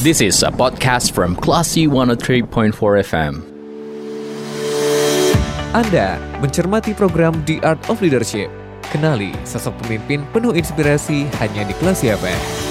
This is a podcast from Classy 103.4 FM. Anda mencermati program The Art of Leadership. Kenali sosok pemimpin penuh inspirasi hanya di Kelas FM.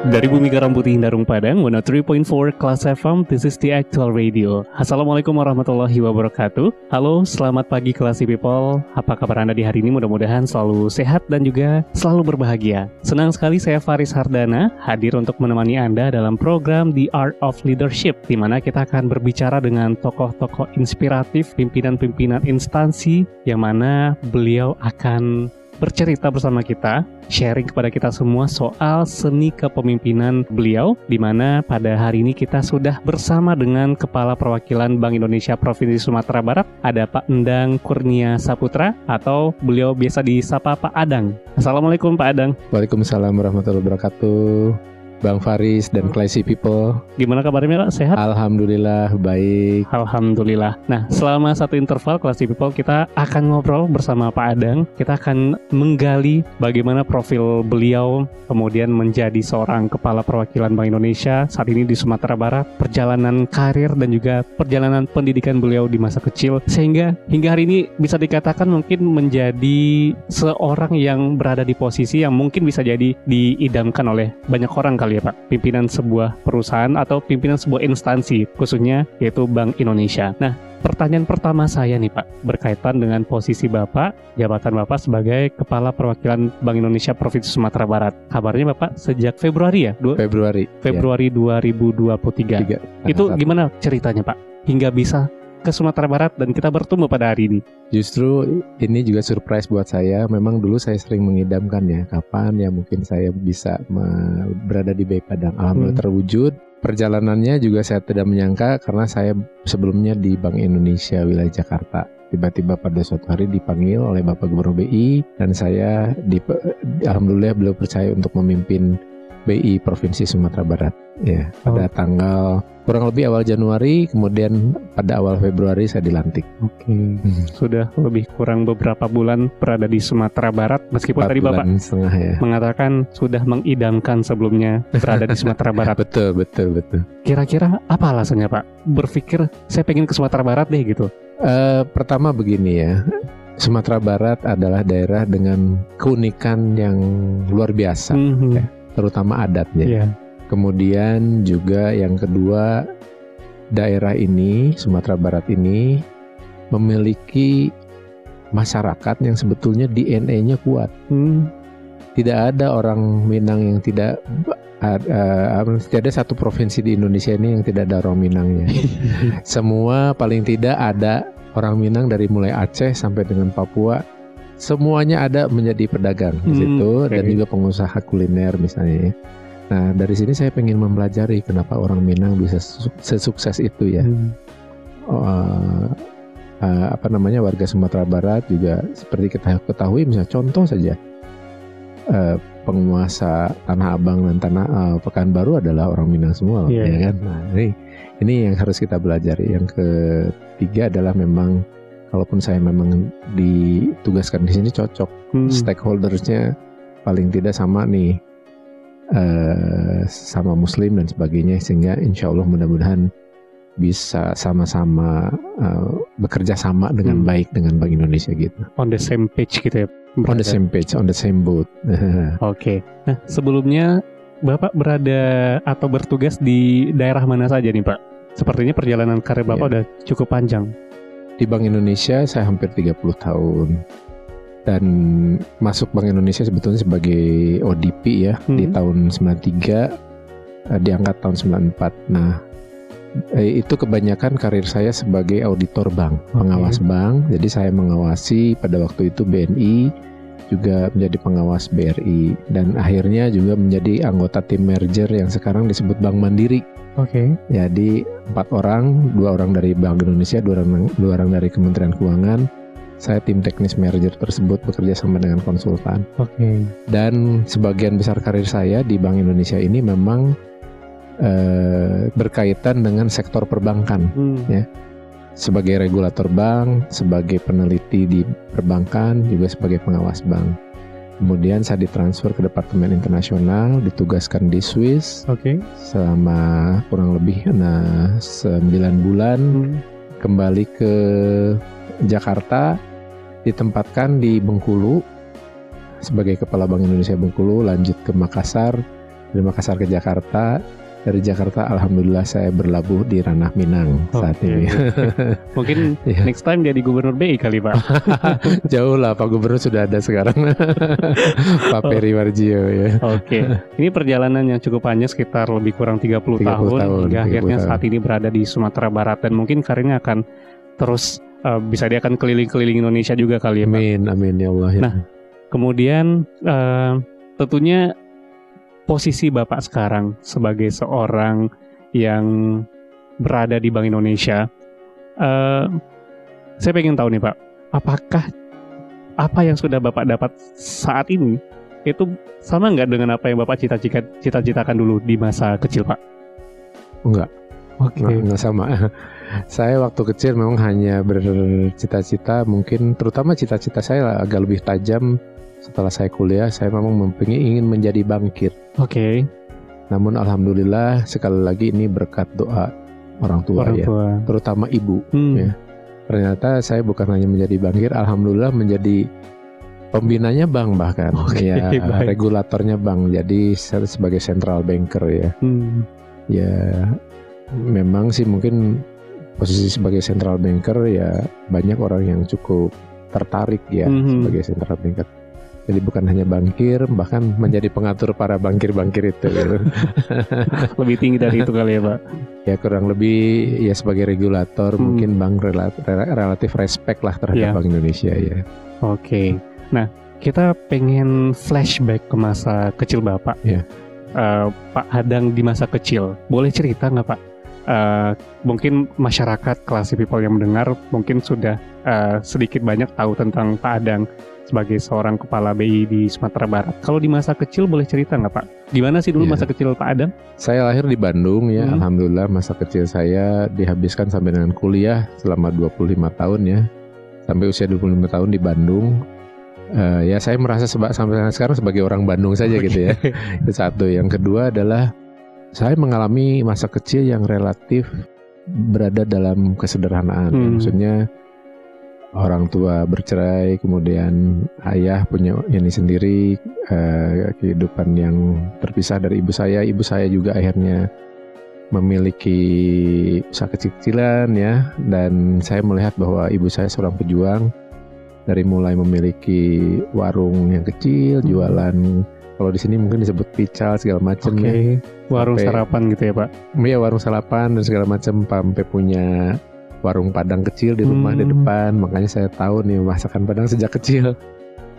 Dari Bumi Garam Putih Darung Padang, 103.4 Kelas FM, this is the actual radio. Assalamualaikum warahmatullahi wabarakatuh. Halo, selamat pagi Classy People. Apa kabar Anda di hari ini? Mudah-mudahan selalu sehat dan juga selalu berbahagia. Senang sekali saya Faris Hardana hadir untuk menemani Anda dalam program The Art of Leadership, di mana kita akan berbicara dengan tokoh-tokoh inspiratif, pimpinan-pimpinan instansi, yang mana beliau akan bercerita bersama kita, sharing kepada kita semua soal seni kepemimpinan beliau, di mana pada hari ini kita sudah bersama dengan Kepala Perwakilan Bank Indonesia Provinsi Sumatera Barat, ada Pak Endang Kurnia Saputra, atau beliau biasa disapa Pak Adang. Assalamualaikum Pak Adang. Waalaikumsalam warahmatullahi wabarakatuh. Bang Faris dan Classy People. Gimana kabarnya Pak? Sehat? Alhamdulillah baik. Alhamdulillah. Nah, selama satu interval Classy People kita akan ngobrol bersama Pak Adang. Kita akan menggali bagaimana profil beliau kemudian menjadi seorang kepala perwakilan Bank Indonesia saat ini di Sumatera Barat, perjalanan karir dan juga perjalanan pendidikan beliau di masa kecil sehingga hingga hari ini bisa dikatakan mungkin menjadi seorang yang berada di posisi yang mungkin bisa jadi diidamkan oleh banyak orang kali ya Pak, pimpinan sebuah perusahaan atau pimpinan sebuah instansi, khususnya yaitu Bank Indonesia. Nah, pertanyaan pertama saya nih Pak, berkaitan dengan posisi Bapak, jabatan Bapak sebagai Kepala Perwakilan Bank Indonesia Provinsi Sumatera Barat. Kabarnya Bapak sejak Februari ya? Du Februari. Februari ya. 2023. Tiga, Itu gimana ceritanya Pak? Hingga bisa ke Sumatera Barat dan kita bertemu pada hari ini. Justru ini juga surprise buat saya. Memang dulu saya sering mengidamkan ya kapan ya mungkin saya bisa berada di Bay Padang. Alhamdulillah hmm. terwujud. Perjalanannya juga saya tidak menyangka karena saya sebelumnya di Bank Indonesia wilayah Jakarta. Tiba-tiba pada suatu hari dipanggil oleh Bapak Gubernur BI dan saya di, alhamdulillah beliau percaya untuk memimpin BI Provinsi Sumatera Barat ya pada oh. tanggal kurang lebih awal Januari kemudian pada awal Februari saya dilantik. Oke. Okay. Hmm. Sudah lebih kurang beberapa bulan berada di Sumatera Barat meskipun tadi Bapak setengah ya. mengatakan sudah mengidamkan sebelumnya berada di Sumatera Barat. betul, betul, betul. Kira-kira apa alasannya Pak? Berpikir saya pengen ke Sumatera Barat deh gitu. Uh, pertama begini ya. Sumatera Barat adalah daerah dengan keunikan yang luar biasa, mm -hmm. ya, terutama adatnya. Yeah Kemudian juga yang kedua daerah ini Sumatera Barat ini memiliki masyarakat yang sebetulnya DNA-nya kuat. Hmm. Tidak ada orang Minang yang tidak uh, uh, tidak ada satu provinsi di Indonesia ini yang tidak ada orang Minangnya. Semua paling tidak ada orang Minang dari mulai Aceh sampai dengan Papua. Semuanya ada menjadi pedagang di hmm, situ okay. dan juga pengusaha kuliner misalnya. Ya. Nah dari sini saya pengen mempelajari kenapa orang Minang bisa sesukses itu ya. Hmm. Uh, uh, apa namanya warga Sumatera Barat juga seperti kita ketahui misalnya contoh saja uh, penguasa Tanah Abang dan Tanah uh, Pekanbaru adalah orang Minang semua, yeah. ya kan? Nah ini ini yang harus kita belajar. Yang ketiga adalah memang kalaupun saya memang ditugaskan di sini cocok hmm. stakeholdersnya paling tidak sama nih uh, sama Muslim dan sebagainya sehingga insya Allah mudah-mudahan bisa sama-sama uh, bekerja sama dengan hmm. baik dengan Bank Indonesia gitu. On the same page gitu ya. Berada. On the same page, on the same boat. Oke. okay. Nah sebelumnya Bapak berada atau bertugas di daerah mana saja nih Pak? Sepertinya perjalanan karir Bapak yeah. udah cukup panjang. Di Bank Indonesia saya hampir 30 tahun dan masuk Bank Indonesia sebetulnya sebagai ODP ya hmm. di tahun 93 eh, diangkat tahun 94. Nah, eh, itu kebanyakan karir saya sebagai auditor bank, okay. pengawas bank. Jadi saya mengawasi pada waktu itu BNI juga menjadi pengawas BRI dan akhirnya juga menjadi anggota tim merger yang sekarang disebut Bank Mandiri. Oke. Okay. Jadi empat orang, dua orang dari Bank Indonesia, dua orang dua orang dari Kementerian Keuangan, saya tim teknis merger tersebut bekerja sama dengan konsultan. Oke. Okay. Dan sebagian besar karir saya di Bank Indonesia ini memang uh, berkaitan dengan sektor perbankan, hmm. ya. sebagai regulator bank, sebagai peneliti di perbankan, juga sebagai pengawas bank. Kemudian saya ditransfer ke Departemen Internasional, ditugaskan di Swiss okay. selama kurang lebih nah, 9 bulan. Hmm. Kembali ke Jakarta, ditempatkan di Bengkulu sebagai Kepala Bank Indonesia Bengkulu, lanjut ke Makassar, dari Makassar ke Jakarta, dari Jakarta alhamdulillah saya berlabuh di ranah Minang okay. saat ini. Mungkin yeah. next time jadi gubernur BI kali Pak. Jauh lah Pak Gubernur sudah ada sekarang. Pak Peri Warjio ya. Oke. Okay. Ini perjalanan yang cukup panjang sekitar lebih kurang 30, 30 tahun, tahun hingga 30 akhirnya tahun. saat ini berada di Sumatera Barat dan mungkin karirnya akan terus uh, bisa dia akan keliling-keliling Indonesia juga kali ya Pak. Amin amin ya Allah. Ya. Nah, kemudian uh, tentunya posisi Bapak sekarang sebagai seorang yang berada di Bank Indonesia, uh, saya pengen tahu nih Pak, apakah apa yang sudah Bapak dapat saat ini itu sama nggak dengan apa yang Bapak cita-citakan dulu di masa kecil Pak? Enggak. Oke. Okay. Enggak sama. saya waktu kecil memang hanya bercita-cita mungkin terutama cita-cita saya agak lebih tajam setelah saya kuliah saya memang mempunyai ingin menjadi bangkit. Oke. Okay. Namun alhamdulillah sekali lagi ini berkat doa orang tua orang ya, tua. terutama ibu hmm. ya. Ternyata saya bukan hanya menjadi bangkit, alhamdulillah menjadi pembinanya bank bahkan okay, ya baik. regulatornya bank jadi sebagai central banker ya. Hmm. Ya memang sih mungkin posisi sebagai central banker ya banyak orang yang cukup tertarik ya mm -hmm. sebagai central banker jadi bukan hanya bankir, bahkan menjadi pengatur para bankir-bankir itu. Gitu. lebih tinggi dari itu kali ya Pak? Ya kurang lebih ya sebagai regulator hmm. mungkin bank relatif, relatif respect lah terhadap ya. Bank Indonesia ya. Oke, okay. nah kita pengen flashback ke masa kecil Bapak. Ya. Uh, Pak Hadang di masa kecil, boleh cerita nggak Pak? Uh, mungkin masyarakat kelas people yang mendengar mungkin sudah uh, sedikit banyak tahu tentang Pak Adang sebagai seorang kepala BI di Sumatera Barat. Kalau di masa kecil boleh cerita nggak Pak? Gimana sih dulu ya. masa kecil Pak Adam? Saya lahir di Bandung ya, hmm. Alhamdulillah masa kecil saya dihabiskan sampai dengan kuliah selama 25 tahun ya. Sampai usia 25 tahun di Bandung. Uh, ya saya merasa seba, sampai sekarang sebagai orang Bandung saja okay. gitu ya. Itu satu. Yang kedua adalah saya mengalami masa kecil yang relatif berada dalam kesederhanaan. Hmm. Maksudnya orang tua bercerai, kemudian ayah punya ini sendiri uh, kehidupan yang terpisah dari ibu saya. Ibu saya juga akhirnya memiliki usaha kecil-kecilan ya, dan saya melihat bahwa ibu saya seorang pejuang dari mulai memiliki warung yang kecil, hmm. jualan kalau di sini mungkin disebut pical segala macam okay. ya. Warung sampai, sarapan gitu ya pak? Iya warung sarapan dan segala macam sampai punya warung Padang kecil di rumah hmm. di depan. Makanya saya tahu nih masakan Padang sejak kecil.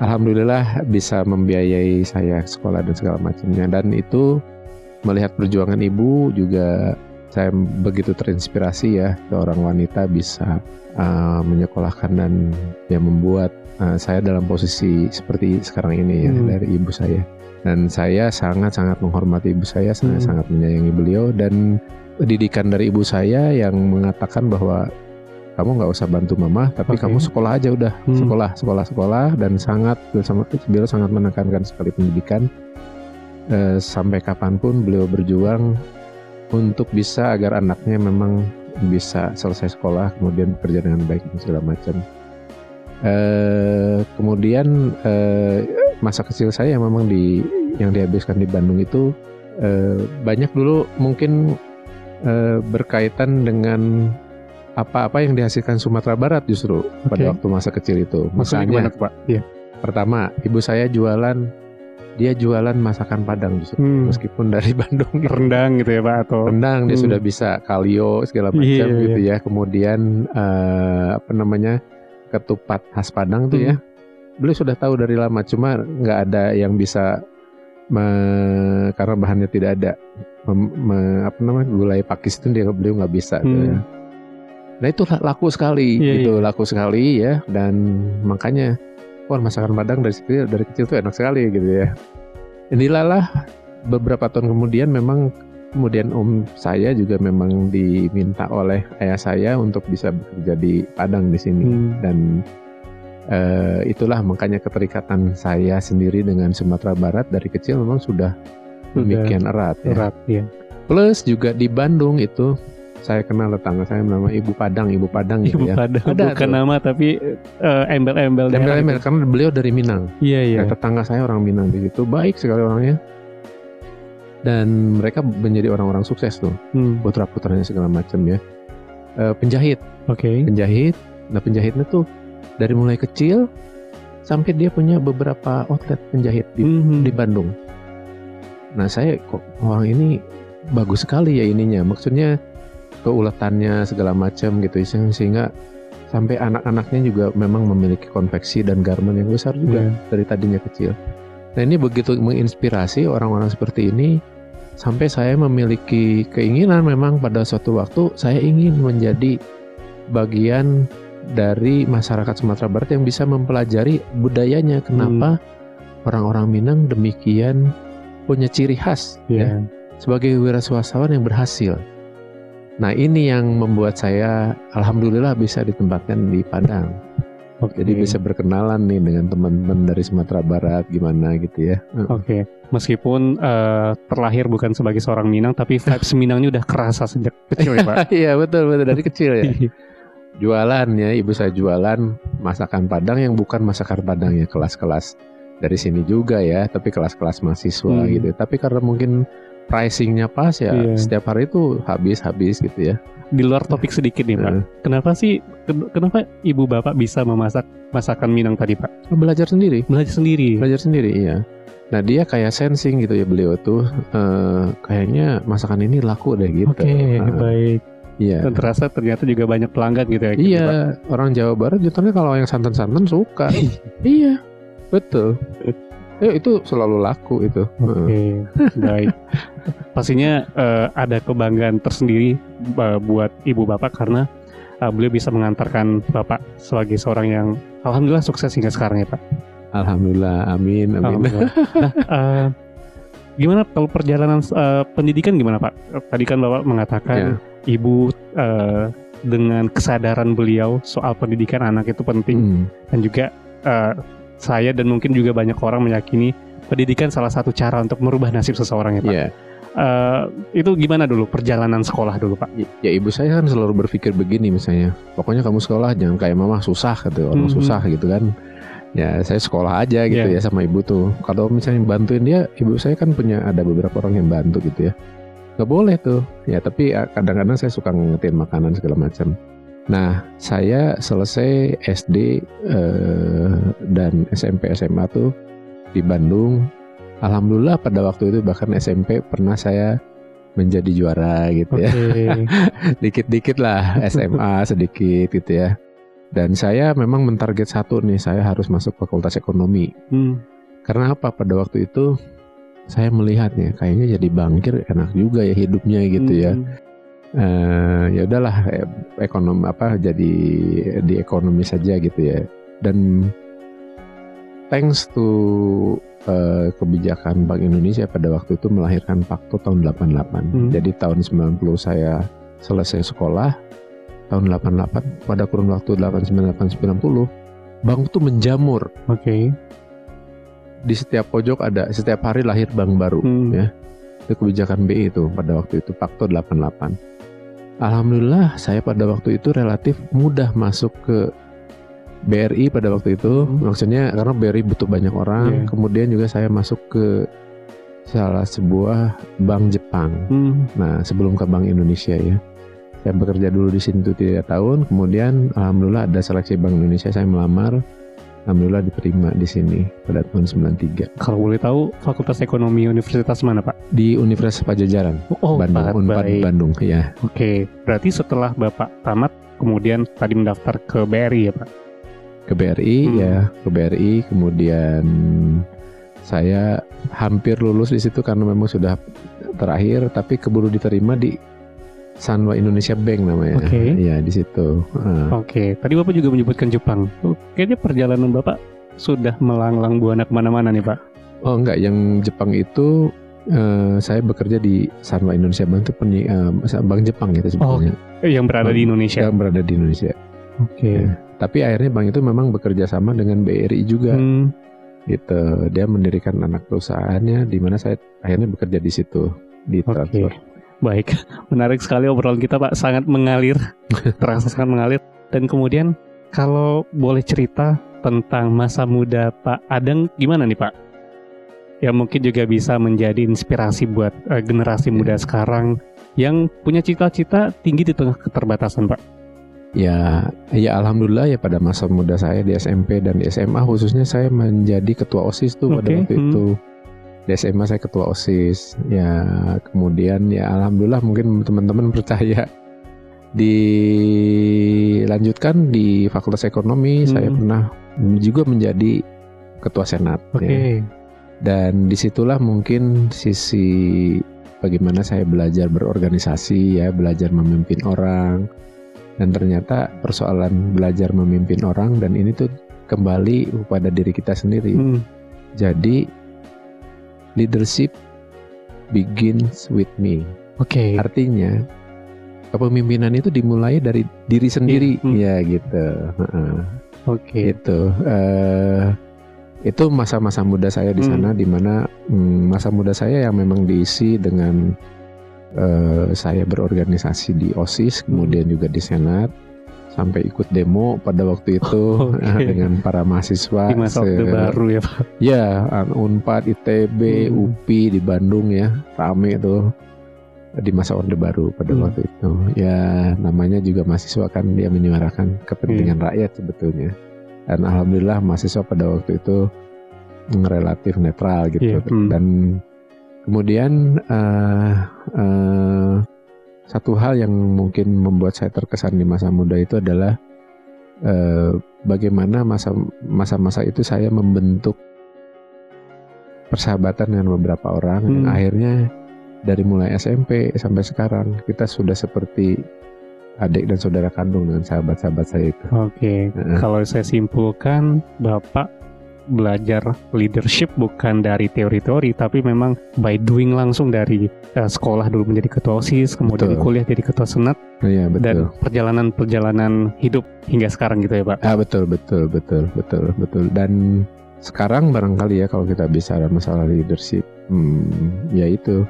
Alhamdulillah bisa membiayai saya sekolah dan segala macamnya. Dan itu melihat perjuangan ibu juga saya begitu terinspirasi ya seorang wanita bisa uh, menyekolahkan dan ya membuat uh, saya dalam posisi seperti sekarang ini ya hmm. dari ibu saya dan saya sangat sangat menghormati ibu saya hmm. menyayangi beliau dan didikan dari ibu saya yang mengatakan bahwa kamu nggak usah bantu mama, tapi okay. kamu sekolah aja udah hmm. sekolah, sekolah, sekolah dan sangat beliau sangat menekankan sekali pendidikan e, sampai kapan pun beliau berjuang untuk bisa agar anaknya memang bisa selesai sekolah kemudian bekerja dengan baik dan segala macam. E, kemudian e, masa kecil saya yang memang di yang dihabiskan di Bandung itu e, banyak dulu mungkin berkaitan dengan apa-apa yang dihasilkan Sumatera Barat justru okay. pada waktu masa kecil itu. Misalnya, gimana, Pak? Iya. Pertama, ibu saya jualan dia jualan masakan Padang justru hmm. meskipun dari Bandung gitu. rendang gitu ya Pak atau rendang dia hmm. sudah bisa kalio segala macam iya, gitu iya. ya kemudian uh, apa namanya ketupat khas Padang tuh ya. hmm. beliau sudah tahu dari lama cuma nggak ada yang bisa me, karena bahannya tidak ada me, me, apa namanya gulai pakis itu dia beliau nggak bisa hmm. gitu ya. Nah itu laku sekali yeah, gitu yeah. laku sekali ya dan makanya wah masakan Padang dari kecil dari kecil tuh enak sekali gitu ya. Inilah lah beberapa tahun kemudian memang kemudian om saya juga memang diminta oleh ayah saya untuk bisa bekerja di Padang di sini hmm. dan uh, itulah makanya keterikatan saya sendiri dengan Sumatera Barat dari kecil memang sudah, demikian erat ya. Erat ya. Plus juga di Bandung itu saya kenal tetangga saya nama Ibu Padang, Ibu Padang gitu Ibu ya. Padang, Ada bukan tuh. nama tapi uh, embel-embel. Embel-embel gitu. karena beliau dari Minang. Iya iya. Nah, tetangga saya orang Minang di situ, baik sekali orangnya dan mereka menjadi orang-orang sukses tuh hmm. putra putranya segala macam ya e, penjahit oke okay. penjahit nah penjahitnya tuh dari mulai kecil sampai dia punya beberapa outlet penjahit di, hmm. di Bandung nah saya kok orang ini bagus sekali ya ininya maksudnya keuletannya segala macam gitu sehingga sampai anak-anaknya juga memang memiliki konveksi dan garment yang besar juga yeah. dari tadinya kecil. Nah ini begitu menginspirasi orang-orang seperti ini sampai saya memiliki keinginan memang pada suatu waktu saya ingin menjadi bagian dari masyarakat Sumatera Barat yang bisa mempelajari budayanya kenapa hmm. orang-orang Minang demikian punya ciri khas yeah. ya sebagai wira swastawan yang berhasil. Nah ini yang membuat saya alhamdulillah bisa ditempatkan di Padang. Okay. Jadi bisa berkenalan nih dengan teman-teman dari Sumatera Barat gimana gitu ya. Oke. Okay. Meskipun uh, terlahir bukan sebagai seorang Minang tapi vibes Minangnya udah kerasa sejak kecil ya, Pak. Iya, betul betul dari kecil ya. jualan ya, ibu saya jualan masakan Padang yang bukan masakan Padang ya, kelas-kelas dari sini juga ya, tapi kelas-kelas mahasiswa hmm. gitu. Tapi karena mungkin pricingnya pas ya, yeah. setiap hari itu habis-habis gitu ya di luar topik sedikit nih Pak. Hmm. Kenapa sih kenapa ibu bapak bisa memasak masakan Minang tadi Pak? Belajar sendiri. Belajar sendiri. Belajar sendiri iya. Nah dia kayak sensing gitu ya beliau tuh uh, kayaknya masakan ini laku deh gitu. Oke okay, uh, baik. Iya. Dan terasa ternyata juga banyak pelanggan gitu ya. Iya orang Jawa Barat justru kalau yang santan-santan suka. iya betul. Ya itu selalu laku itu. Oke, okay, baik. Pastinya uh, ada kebanggaan tersendiri uh, buat ibu bapak karena uh, beliau bisa mengantarkan bapak sebagai seorang yang alhamdulillah sukses hingga sekarang ya pak. Alhamdulillah, amin, amin. Alhamdulillah. nah, uh, gimana kalau perjalanan uh, pendidikan gimana pak? Tadi kan bapak mengatakan yeah. ibu uh, dengan kesadaran beliau soal pendidikan anak itu penting hmm. dan juga uh, saya dan mungkin juga banyak orang meyakini pendidikan salah satu cara untuk merubah nasib seseorang ya Pak. Yeah. Uh, itu gimana dulu perjalanan sekolah dulu Pak? Ya, ya ibu saya kan selalu berpikir begini misalnya, pokoknya kamu sekolah jangan kayak mama susah gitu, orang -hmm. susah gitu kan. Ya saya sekolah aja gitu yeah. ya sama ibu tuh. Kalau misalnya bantuin dia, ibu saya kan punya ada beberapa orang yang bantu gitu ya. Gak boleh tuh. Ya tapi ya, kadang-kadang saya suka ngetin makanan segala macam. Nah, saya selesai SD eh, dan SMP SMA tuh di Bandung. Alhamdulillah pada waktu itu bahkan SMP pernah saya menjadi juara gitu okay. ya. Dikit-dikit lah SMA sedikit gitu ya. Dan saya memang mentarget satu nih, saya harus masuk Fakultas Ekonomi. Hmm. Karena apa? Pada waktu itu saya melihatnya kayaknya jadi bangkir enak juga ya hidupnya gitu ya. hmm. ya uh, ya udahlah ekonomi apa jadi di ekonomi saja gitu ya dan thanks to uh, kebijakan Bank Indonesia pada waktu itu melahirkan Pakto tahun 88 hmm. jadi tahun 90 saya selesai sekolah tahun 88 pada kurun waktu 898 90 bank itu menjamur oke okay. di setiap pojok ada setiap hari lahir bank baru hmm. ya itu kebijakan BI itu pada waktu itu Pakto 88 Alhamdulillah saya pada waktu itu relatif mudah masuk ke BRI pada waktu itu. Hmm. Maksudnya karena BRI butuh banyak orang. Yeah. Kemudian juga saya masuk ke salah sebuah bank Jepang. Hmm. Nah sebelum ke Bank Indonesia ya. Saya bekerja dulu di sini tuh tiga tahun. Kemudian alhamdulillah ada seleksi Bank Indonesia saya melamar Alhamdulillah diterima di sini pada tahun 93. Kalau boleh tahu Fakultas Ekonomi Universitas mana Pak? Di Universitas Pajajaran. Oh, Bandung, Unpad Bandung, ya. Oke, berarti setelah Bapak tamat kemudian tadi mendaftar ke BRI ya Pak? Ke BRI hmm. ya, ke BRI kemudian saya hampir lulus di situ karena memang sudah terakhir tapi keburu diterima di Sanwa Indonesia Bank namanya. Oke. Okay. Iya di situ. Uh. Oke. Okay. Tadi bapak juga menyebutkan Jepang. Oh, kayaknya perjalanan bapak sudah melanglang buana ke mana-mana nih pak. Oh enggak, yang Jepang itu Uh, saya bekerja di Sanwa Indonesia Bank itu penyi, uh, bank Jepang gitu sebetulnya. Oh, yang berada bank, di Indonesia. Yang berada di Indonesia. Oke. Okay. Ya, tapi akhirnya bank itu memang bekerja sama dengan BRI juga. Hmm. Gitu. Dia mendirikan anak perusahaannya di mana saya akhirnya bekerja di situ di transfer. Baik, menarik sekali obrolan kita Pak, sangat mengalir, terasa sangat mengalir. Dan kemudian kalau boleh cerita tentang masa muda Pak Adeng gimana nih Pak? yang mungkin juga bisa menjadi inspirasi buat uh, generasi muda sekarang yang punya cita-cita tinggi di tengah keterbatasan, Pak? Ya, ya alhamdulillah ya pada masa muda saya di SMP dan di SMA khususnya saya menjadi ketua OSIS tuh okay. pada waktu hmm. itu. Di SMA saya ketua OSIS. Ya, kemudian ya alhamdulillah mungkin teman-teman percaya dilanjutkan di Fakultas Ekonomi hmm. saya pernah juga menjadi ketua senat okay. ya dan di situlah mungkin sisi bagaimana saya belajar berorganisasi ya belajar memimpin orang dan ternyata persoalan belajar memimpin orang dan ini tuh kembali pada diri kita sendiri hmm. jadi leadership begins with me oke okay. artinya kepemimpinan itu dimulai dari diri sendiri hmm. ya gitu oke okay. itu uh, itu masa-masa muda saya di hmm. sana hmm. di mana hmm, masa muda saya yang memang diisi dengan uh, saya berorganisasi di OSIS hmm. kemudian juga di Senat sampai ikut demo pada waktu itu okay. dengan para mahasiswa di masa orde baru ya Pak. Ya, Unpad, ITB, hmm. UPI di Bandung ya, rame itu di masa orde baru pada hmm. waktu itu. Ya, namanya juga mahasiswa kan dia menyuarakan kepentingan hmm. rakyat sebetulnya dan alhamdulillah mahasiswa pada waktu itu relatif netral gitu yeah. hmm. dan kemudian uh, uh, satu hal yang mungkin membuat saya terkesan di masa muda itu adalah uh, bagaimana masa masa-masa itu saya membentuk persahabatan dengan beberapa orang hmm. dan akhirnya dari mulai SMP sampai sekarang kita sudah seperti adik dan saudara kandung dengan sahabat-sahabat saya itu. Oke, okay. uh. kalau saya simpulkan, Bapak belajar leadership bukan dari teori-teori, tapi memang by doing langsung dari uh, sekolah dulu menjadi ketua osis, kemudian betul. kuliah jadi ketua senat, iya, betul. dan perjalanan-perjalanan hidup hingga sekarang gitu ya Pak. Ah betul betul betul betul betul dan sekarang barangkali ya kalau kita bicara masalah leadership, hmm, ya itu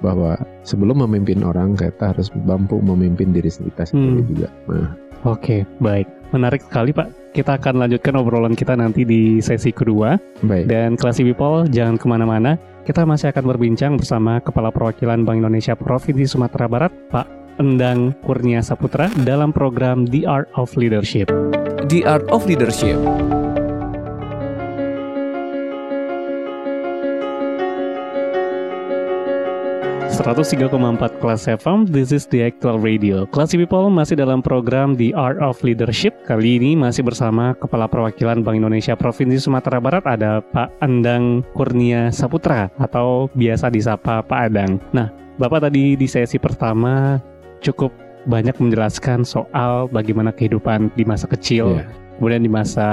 bahwa sebelum memimpin orang kita harus mampu memimpin diri kita sendiri hmm. juga. Nah. Oke, okay, baik. Menarik sekali Pak. Kita akan lanjutkan obrolan kita nanti di sesi kedua. Baik. Dan kelas people jangan ke mana-mana. Kita masih akan berbincang bersama Kepala Perwakilan Bank Indonesia Provinsi Sumatera Barat, Pak Endang Kurnia Saputra dalam program The Art of Leadership. The Art of Leadership 103,4 Kelas FM, this is the actual radio. Classy People masih dalam program The Art of Leadership. Kali ini masih bersama Kepala Perwakilan Bank Indonesia Provinsi Sumatera Barat ada Pak Andang Kurnia Saputra atau biasa disapa Pak Adang. Nah, Bapak tadi di sesi pertama cukup banyak menjelaskan soal bagaimana kehidupan di masa kecil, yeah. kemudian di masa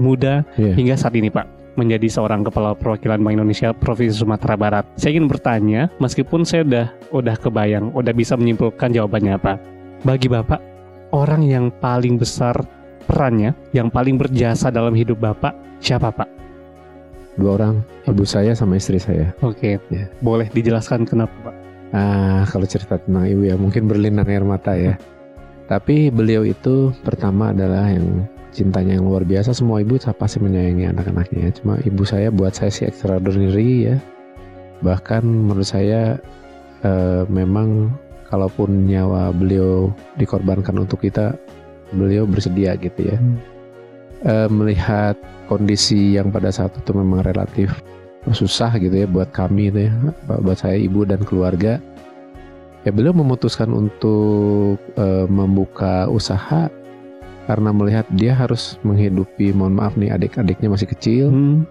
muda, yeah. hingga saat ini Pak menjadi seorang kepala perwakilan Bank Indonesia Provinsi Sumatera Barat. Saya ingin bertanya, meskipun saya udah udah kebayang, udah bisa menyimpulkan jawabannya apa. Bagi Bapak, orang yang paling besar perannya, yang paling berjasa dalam hidup Bapak, siapa Pak? Dua orang, ibu saya sama istri saya. Oke, okay. ya. boleh dijelaskan kenapa Pak? Ah, kalau cerita tentang ibu ya mungkin berlinang air mata ya. Tapi beliau itu pertama adalah yang cintanya yang luar biasa. Semua ibu pasti menyayangi anak-anaknya cuma ibu saya buat saya sih extraordinary ya. Bahkan menurut saya uh, memang kalaupun nyawa beliau dikorbankan untuk kita beliau bersedia gitu ya. Hmm. uh, melihat kondisi yang pada saat itu memang relatif susah gitu ya buat kami itu ya buat saya ibu dan keluarga. Ya beliau memutuskan untuk uh, membuka usaha karena melihat dia harus menghidupi mohon maaf nih adik-adiknya masih kecil hmm.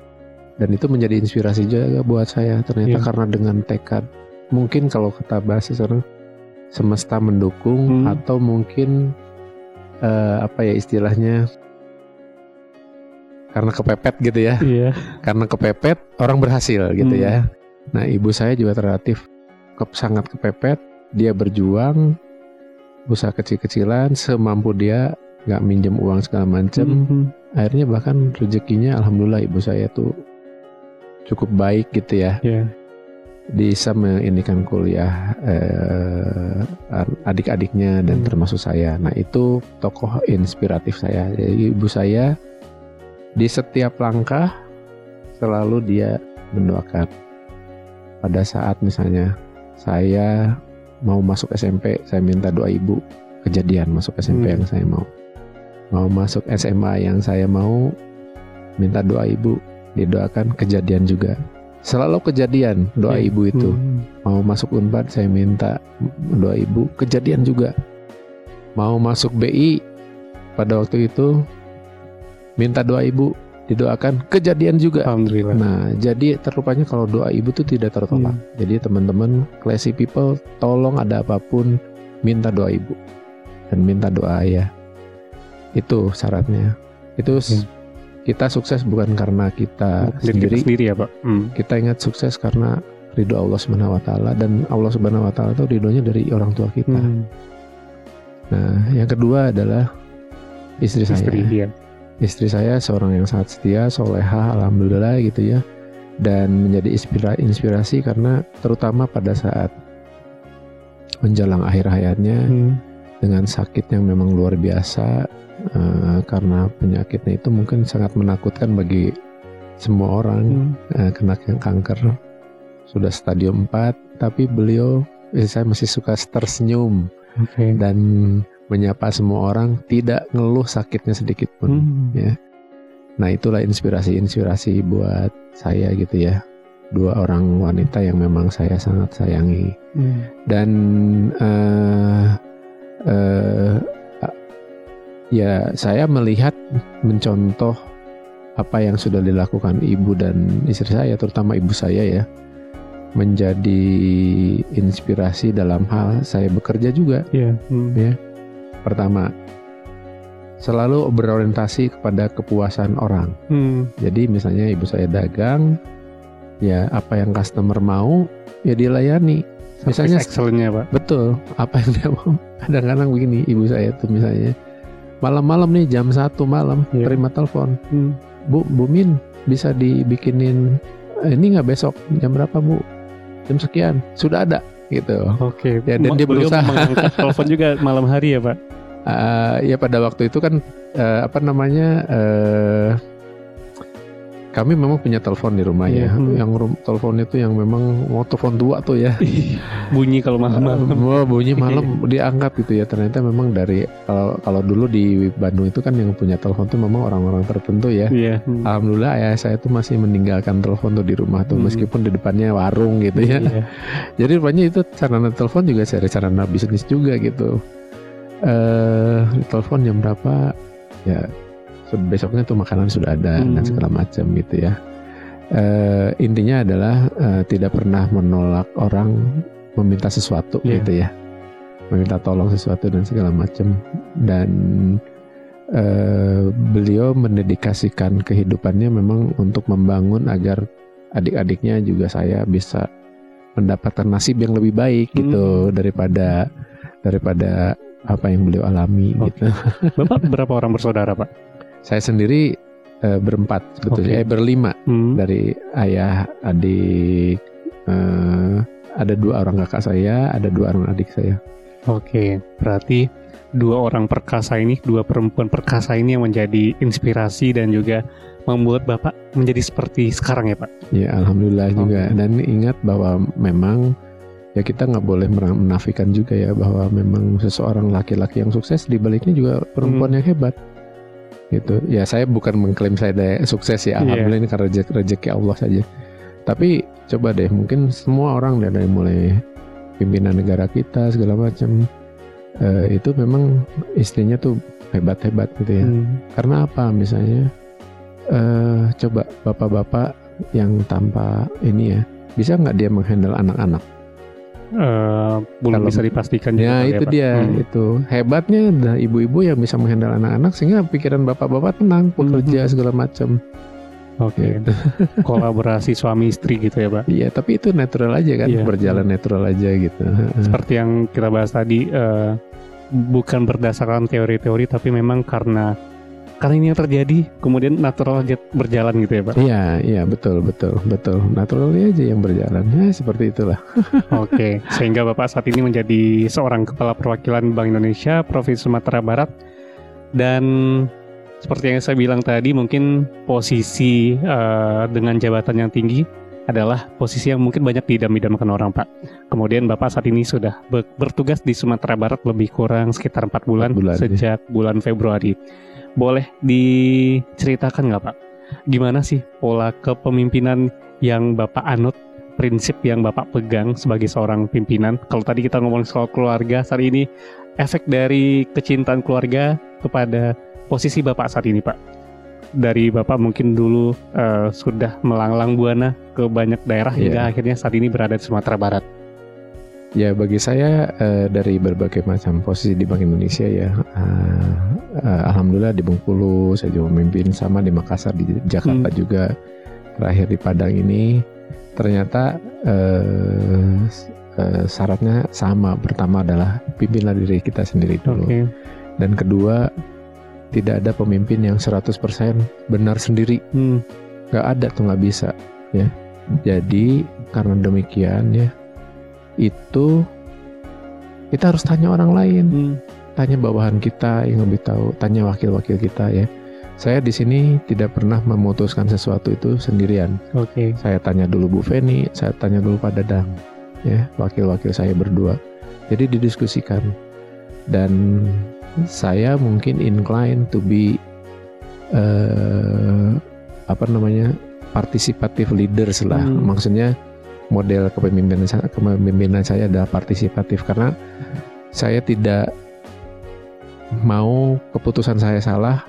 dan itu menjadi inspirasi juga buat saya ternyata yeah. karena dengan tekad mungkin kalau kata bahasa sekarang semesta mendukung hmm. atau mungkin uh, apa ya istilahnya karena kepepet gitu ya yeah. karena kepepet orang berhasil gitu hmm. ya Nah ibu saya juga relatif ke, sangat kepepet. Dia berjuang, usaha kecil-kecilan, semampu dia, nggak minjem uang segala macam. Mm -hmm. Akhirnya bahkan rezekinya, alhamdulillah ibu saya tuh cukup baik gitu ya. Yeah. Bisa mengindikan kuliah eh, adik-adiknya dan mm. termasuk saya. Nah itu tokoh inspiratif saya. Jadi ibu saya di setiap langkah selalu dia mendoakan pada saat misalnya saya mau masuk SMP saya minta doa ibu kejadian masuk SMP hmm. yang saya mau mau masuk SMA yang saya mau minta doa ibu didoakan kejadian juga selalu kejadian doa hmm. ibu itu hmm. mau masuk unpad saya minta doa ibu kejadian juga mau masuk BI pada waktu itu minta doa ibu didoakan kejadian juga. Alhamdulillah. Nah, jadi terlupanya kalau doa ibu itu tidak tertolak. Hmm. Jadi teman-teman classy people tolong ada apa pun minta doa ibu dan minta doa ayah. Itu syaratnya. Itu hmm. kita sukses bukan karena kita sendiri. Kita sendiri ya, Pak. Hmm. Kita ingat sukses karena ridho Allah Subhanahu wa taala dan Allah Subhanahu wa taala itu ridhonya dari orang tua kita. Hmm. Nah, yang kedua adalah istri, istri saya. Iya istri saya seorang yang sangat setia, soleha, alhamdulillah gitu ya, dan menjadi inspirasi, inspirasi karena terutama pada saat menjelang akhir hayatnya hmm. Dengan sakit yang memang luar biasa uh, karena penyakitnya itu mungkin sangat menakutkan bagi semua orang hmm. uh, kena kanker sudah stadium 4 tapi beliau saya masih suka tersenyum okay. dan menyapa semua orang, tidak ngeluh sakitnya sedikit pun hmm. ya. Nah, itulah inspirasi-inspirasi buat saya gitu ya. Dua orang wanita yang memang saya sangat sayangi. Hmm. Dan uh, uh, ya saya melihat mencontoh apa yang sudah dilakukan ibu dan istri saya, terutama ibu saya ya, menjadi inspirasi dalam hal saya bekerja juga. Yeah. Hmm. Ya Pertama, selalu berorientasi kepada kepuasan orang. Hmm. Jadi misalnya ibu saya dagang, ya apa yang customer mau ya dilayani. Misalnya excelnya pak. Betul, apa yang dia mau. Kadang-kadang begini ibu saya tuh misalnya malam-malam nih jam satu malam yeah. terima telepon, hmm. bu Bu Min bisa dibikinin eh, ini nggak besok jam berapa bu? Jam sekian sudah ada gitu. Oke. Okay. Ya, dan dia berusaha mengangkat telepon juga malam hari ya pak. Uh, ya pada waktu itu kan uh, apa namanya uh, kami memang punya telepon di rumah yeah. ya. Hmm. Yang telepon itu yang memang mau telepon tua tuh ya. bunyi kalau malam-malam. Uh, bunyi malam diangkat gitu ya. Ternyata memang dari kalau kalau dulu di Bandung itu kan yang punya telepon tuh memang orang-orang tertentu ya. Yeah. Hmm. Alhamdulillah ayah saya tuh masih meninggalkan telepon tuh di rumah tuh hmm. meskipun di depannya warung gitu ya. Yeah. Jadi rupanya itu sarana telepon juga saya sarana bisnis juga gitu. Eh uh, telepon jam berapa? Ya besoknya tuh makanan sudah ada hmm. dan segala macam gitu ya. Uh, intinya adalah uh, tidak pernah menolak orang meminta sesuatu yeah. gitu ya, meminta tolong sesuatu dan segala macam dan uh, beliau mendedikasikan kehidupannya memang untuk membangun agar adik-adiknya juga saya bisa mendapatkan nasib yang lebih baik gitu hmm. daripada daripada apa yang beliau alami okay. gitu. Bapak berapa orang bersaudara, Pak? Saya sendiri uh, berempat sebetulnya, okay. eh, berlima hmm. dari ayah, adik, uh, ada dua orang kakak saya, ada dua orang adik saya. Oke, okay. berarti dua orang perkasa ini, dua perempuan perkasa ini yang menjadi inspirasi dan juga membuat Bapak menjadi seperti sekarang ya Pak? Ya Alhamdulillah okay. juga. Dan ingat bahwa memang ya kita nggak boleh menafikan juga ya bahwa memang seseorang laki-laki yang sukses di baliknya juga perempuan hmm. yang hebat gitu ya saya bukan mengklaim saya ada sukses ya iya. alhamdulillah yeah. ini karena rezeki, rezeki Allah saja tapi coba deh mungkin semua orang dari mulai pimpinan negara kita segala macam uh, itu memang istrinya tuh hebat-hebat gitu ya hmm. karena apa misalnya uh, coba bapak-bapak yang tanpa ini ya bisa nggak dia menghandle anak-anak uh, belum Kalau, bisa dipastikan. Ya itu ya, dia hmm. itu hebatnya ibu-ibu yang bisa menghandle anak-anak sehingga pikiran bapak-bapak tenang bekerja hmm. segala macam. Oke. Okay. Gitu. Kolaborasi suami istri gitu ya, Pak? Iya, tapi itu natural aja kan, iya. berjalan natural aja gitu. Seperti yang kita bahas tadi, uh, bukan berdasarkan teori-teori, tapi memang karena karena ini yang terjadi, kemudian natural aja berjalan gitu ya, Pak? Iya, iya, betul, betul, betul. Naturalnya aja yang berjalan. Ya, seperti itulah. Oke, okay. sehingga Bapak saat ini menjadi seorang kepala perwakilan Bank Indonesia Provinsi Sumatera Barat dan seperti yang saya bilang tadi, mungkin posisi uh, dengan jabatan yang tinggi adalah posisi yang mungkin banyak didam-idamkan orang Pak. Kemudian Bapak saat ini sudah bertugas di Sumatera Barat lebih kurang sekitar empat bulan, bulan iya. sejak ya. bulan Februari. Boleh diceritakan nggak Pak? Gimana sih pola kepemimpinan yang Bapak anut, prinsip yang Bapak pegang sebagai seorang pimpinan? Kalau tadi kita ngomong soal keluarga, saat ini efek dari kecintaan keluarga kepada posisi Bapak saat ini Pak? Dari Bapak mungkin dulu uh, sudah melanglang buana ke banyak daerah yeah. hingga akhirnya saat ini berada di Sumatera Barat. Ya bagi saya uh, dari berbagai macam posisi di Bank Indonesia ya, uh, uh, alhamdulillah di Bengkulu saya juga memimpin sama di Makassar di Jakarta hmm. juga terakhir di Padang ini ternyata uh, uh, syaratnya sama. Pertama adalah pimpinlah diri kita sendiri dulu, okay. dan kedua tidak ada pemimpin yang 100% benar sendiri. Hmm. Gak ada tuh nggak bisa ya. Jadi karena demikian ya itu kita harus tanya orang lain, hmm. tanya bawahan kita yang lebih tahu, tanya wakil-wakil kita ya. Saya di sini tidak pernah memutuskan sesuatu itu sendirian. Oke. Okay. Saya tanya dulu Bu Feni, saya tanya dulu Pak Dadang, ya wakil-wakil saya berdua. Jadi didiskusikan dan saya mungkin incline to be uh, apa namanya participative leaders lah. Hmm. Maksudnya model kepemimpinan saya, kepemimpinan saya adalah partisipatif karena saya tidak mau keputusan saya salah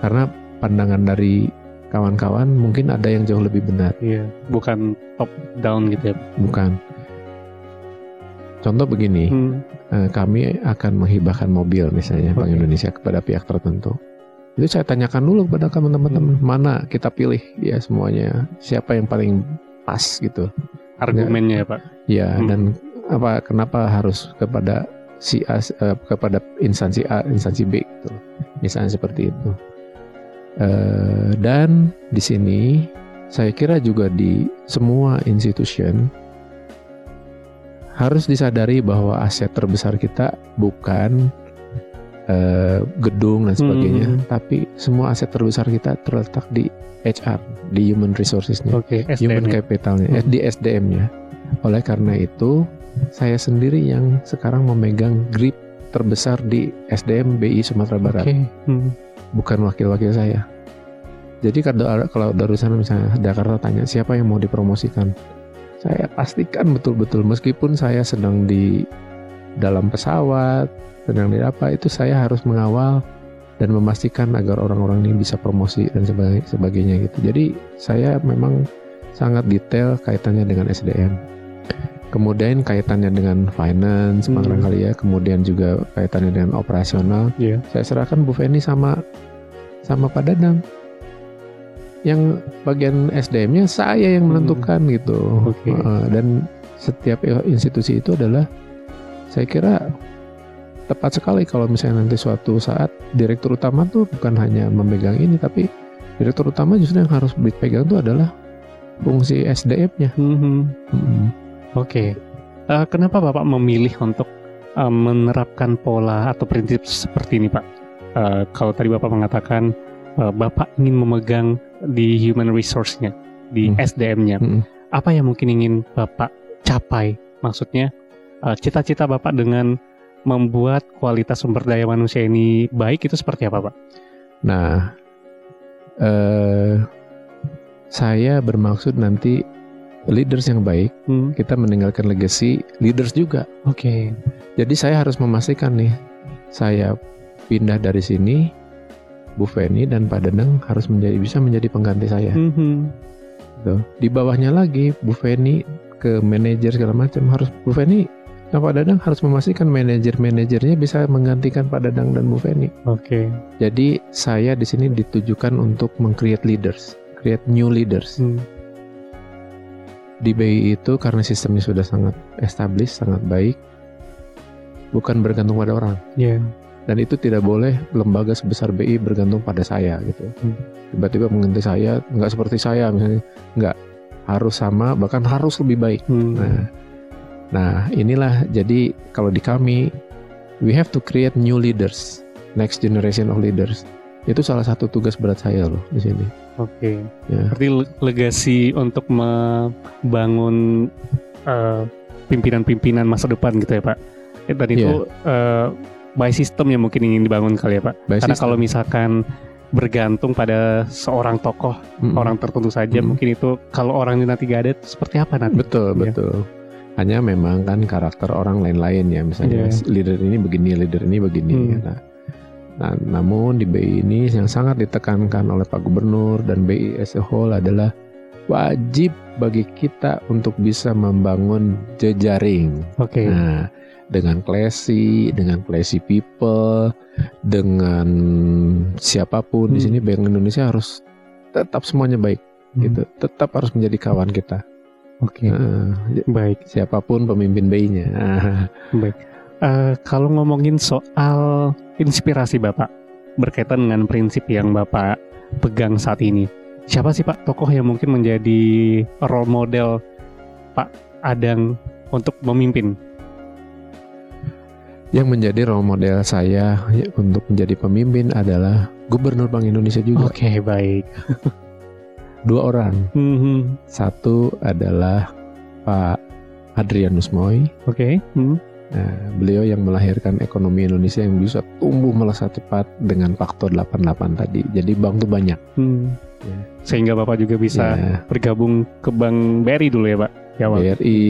karena pandangan dari kawan-kawan mungkin ada yang jauh lebih benar. Iya, bukan top down gitu ya. Bukan. Contoh begini, hmm. Eh, kami akan menghibahkan mobil misalnya okay. Bank Indonesia kepada pihak tertentu. Itu saya tanyakan dulu kepada teman-teman hmm. mana kita pilih ya semuanya, siapa yang paling pas gitu. Argumennya ya pak? Ya hmm. dan apa kenapa harus kepada si A uh, kepada instansi A instansi B gitu. Misalnya seperti itu. Uh, dan di sini saya kira juga di semua institution harus disadari bahwa aset terbesar kita bukan uh, gedung dan sebagainya, hmm. tapi semua aset terbesar kita terletak di HR, di human resourcesnya, okay, human capitalnya, hmm. di SDM-nya. Oleh karena itu, saya sendiri yang sekarang memegang grip terbesar di SDM BI Sumatera Barat, okay. hmm. bukan wakil-wakil saya. Jadi kalau kalau dari sana misalnya Jakarta tanya siapa yang mau dipromosikan, saya pastikan betul-betul meskipun saya sedang di dalam pesawat sedang di apa itu saya harus mengawal dan memastikan agar orang-orang ini bisa promosi dan sebagainya gitu. Jadi saya memang sangat detail kaitannya dengan SDM. Kemudian kaitannya dengan finance, hmm. kali ya. Kemudian juga kaitannya dengan operasional. Yeah. Saya serahkan Bu Feni sama sama Pak Dadang. Yang bagian SDM-nya saya yang hmm. menentukan hmm. gitu. Okay. Uh, dan setiap institusi itu adalah saya kira tepat sekali kalau misalnya nanti suatu saat direktur utama tuh bukan hanya memegang ini tapi direktur utama justru yang harus dipegang itu adalah fungsi SDM-nya. Mm -hmm. mm -hmm. Oke, okay. uh, eh, kenapa bapak memilih untuk uh, menerapkan pola atau prinsip seperti ini pak? Uh, kalau tadi bapak mengatakan uh, bapak ingin memegang di human resource-nya, di mm -hmm. SDM-nya, mm -hmm. apa yang mungkin ingin bapak capai? Maksudnya cita-cita uh, bapak dengan membuat kualitas sumber daya manusia ini baik itu seperti apa, Pak? Nah, eh, saya bermaksud nanti leaders yang baik, hmm. kita meninggalkan legacy leaders juga. Oke. Okay. Jadi saya harus memastikan nih, saya pindah dari sini, Bu Feni dan Pak Deneng harus menjadi bisa menjadi pengganti saya. Hmm. Di bawahnya lagi Bu Feni ke manajer segala macam harus Bu Feni Nah Pak Dadang harus memastikan manajer-manajernya bisa menggantikan Pak Dadang dan Bu Feni. Oke. Okay. Jadi saya di sini ditujukan untuk meng-create leaders. create new leaders. Hmm. Di BI itu karena sistemnya sudah sangat established, sangat baik, bukan bergantung pada orang. Yeah. Dan itu tidak boleh lembaga sebesar BI bergantung pada saya gitu. Hmm. Tiba-tiba mengganti saya, nggak seperti saya misalnya, nggak harus sama, bahkan harus lebih baik. Hmm. Nah, nah inilah jadi kalau di kami, we have to create new leaders, next generation of leaders itu salah satu tugas berat saya loh di sini. Oke. Okay. Ya. Berarti legasi untuk membangun uh, pimpinan-pimpinan masa depan gitu ya Pak. Eh, dan itu yeah. uh, by system yang mungkin ingin dibangun kali ya Pak. By Karena system. kalau misalkan bergantung pada seorang tokoh mm -hmm. orang tertentu saja mm -hmm. mungkin itu kalau orang ini nanti gak ada seperti apa nanti? Betul ya. betul. Hanya memang kan karakter orang lain-lain ya misalnya yeah. leader ini begini leader ini begini. Mm. Nah Nah, namun di BI ini yang sangat ditekankan oleh Pak Gubernur dan BI as a whole adalah wajib bagi kita untuk bisa membangun jejaring. Oke. Okay. Nah, dengan klasi, dengan klasi people, dengan siapa pun hmm. di sini Bank Indonesia harus tetap semuanya baik hmm. gitu. Tetap harus menjadi kawan kita. Oke. Okay. Nah, baik. Siapa pun pemimpin BI-nya. baik. Uh, kalau ngomongin soal inspirasi Bapak berkaitan dengan prinsip yang Bapak pegang saat ini, siapa sih Pak tokoh yang mungkin menjadi role model Pak Adang untuk memimpin? Yang menjadi role model saya ya, untuk menjadi pemimpin adalah Gubernur Bank Indonesia juga. Oke, okay, baik. Dua orang. Mm -hmm. Satu adalah Pak Adrianus Moy. Oke. Okay. Mm. Nah, beliau yang melahirkan ekonomi Indonesia yang bisa tumbuh melesat cepat dengan faktor 88 tadi. Jadi bank tuh banyak. Hmm. Ya. Sehingga Bapak juga bisa ya. bergabung ke Bank BRI dulu ya Pak? Ya, BRI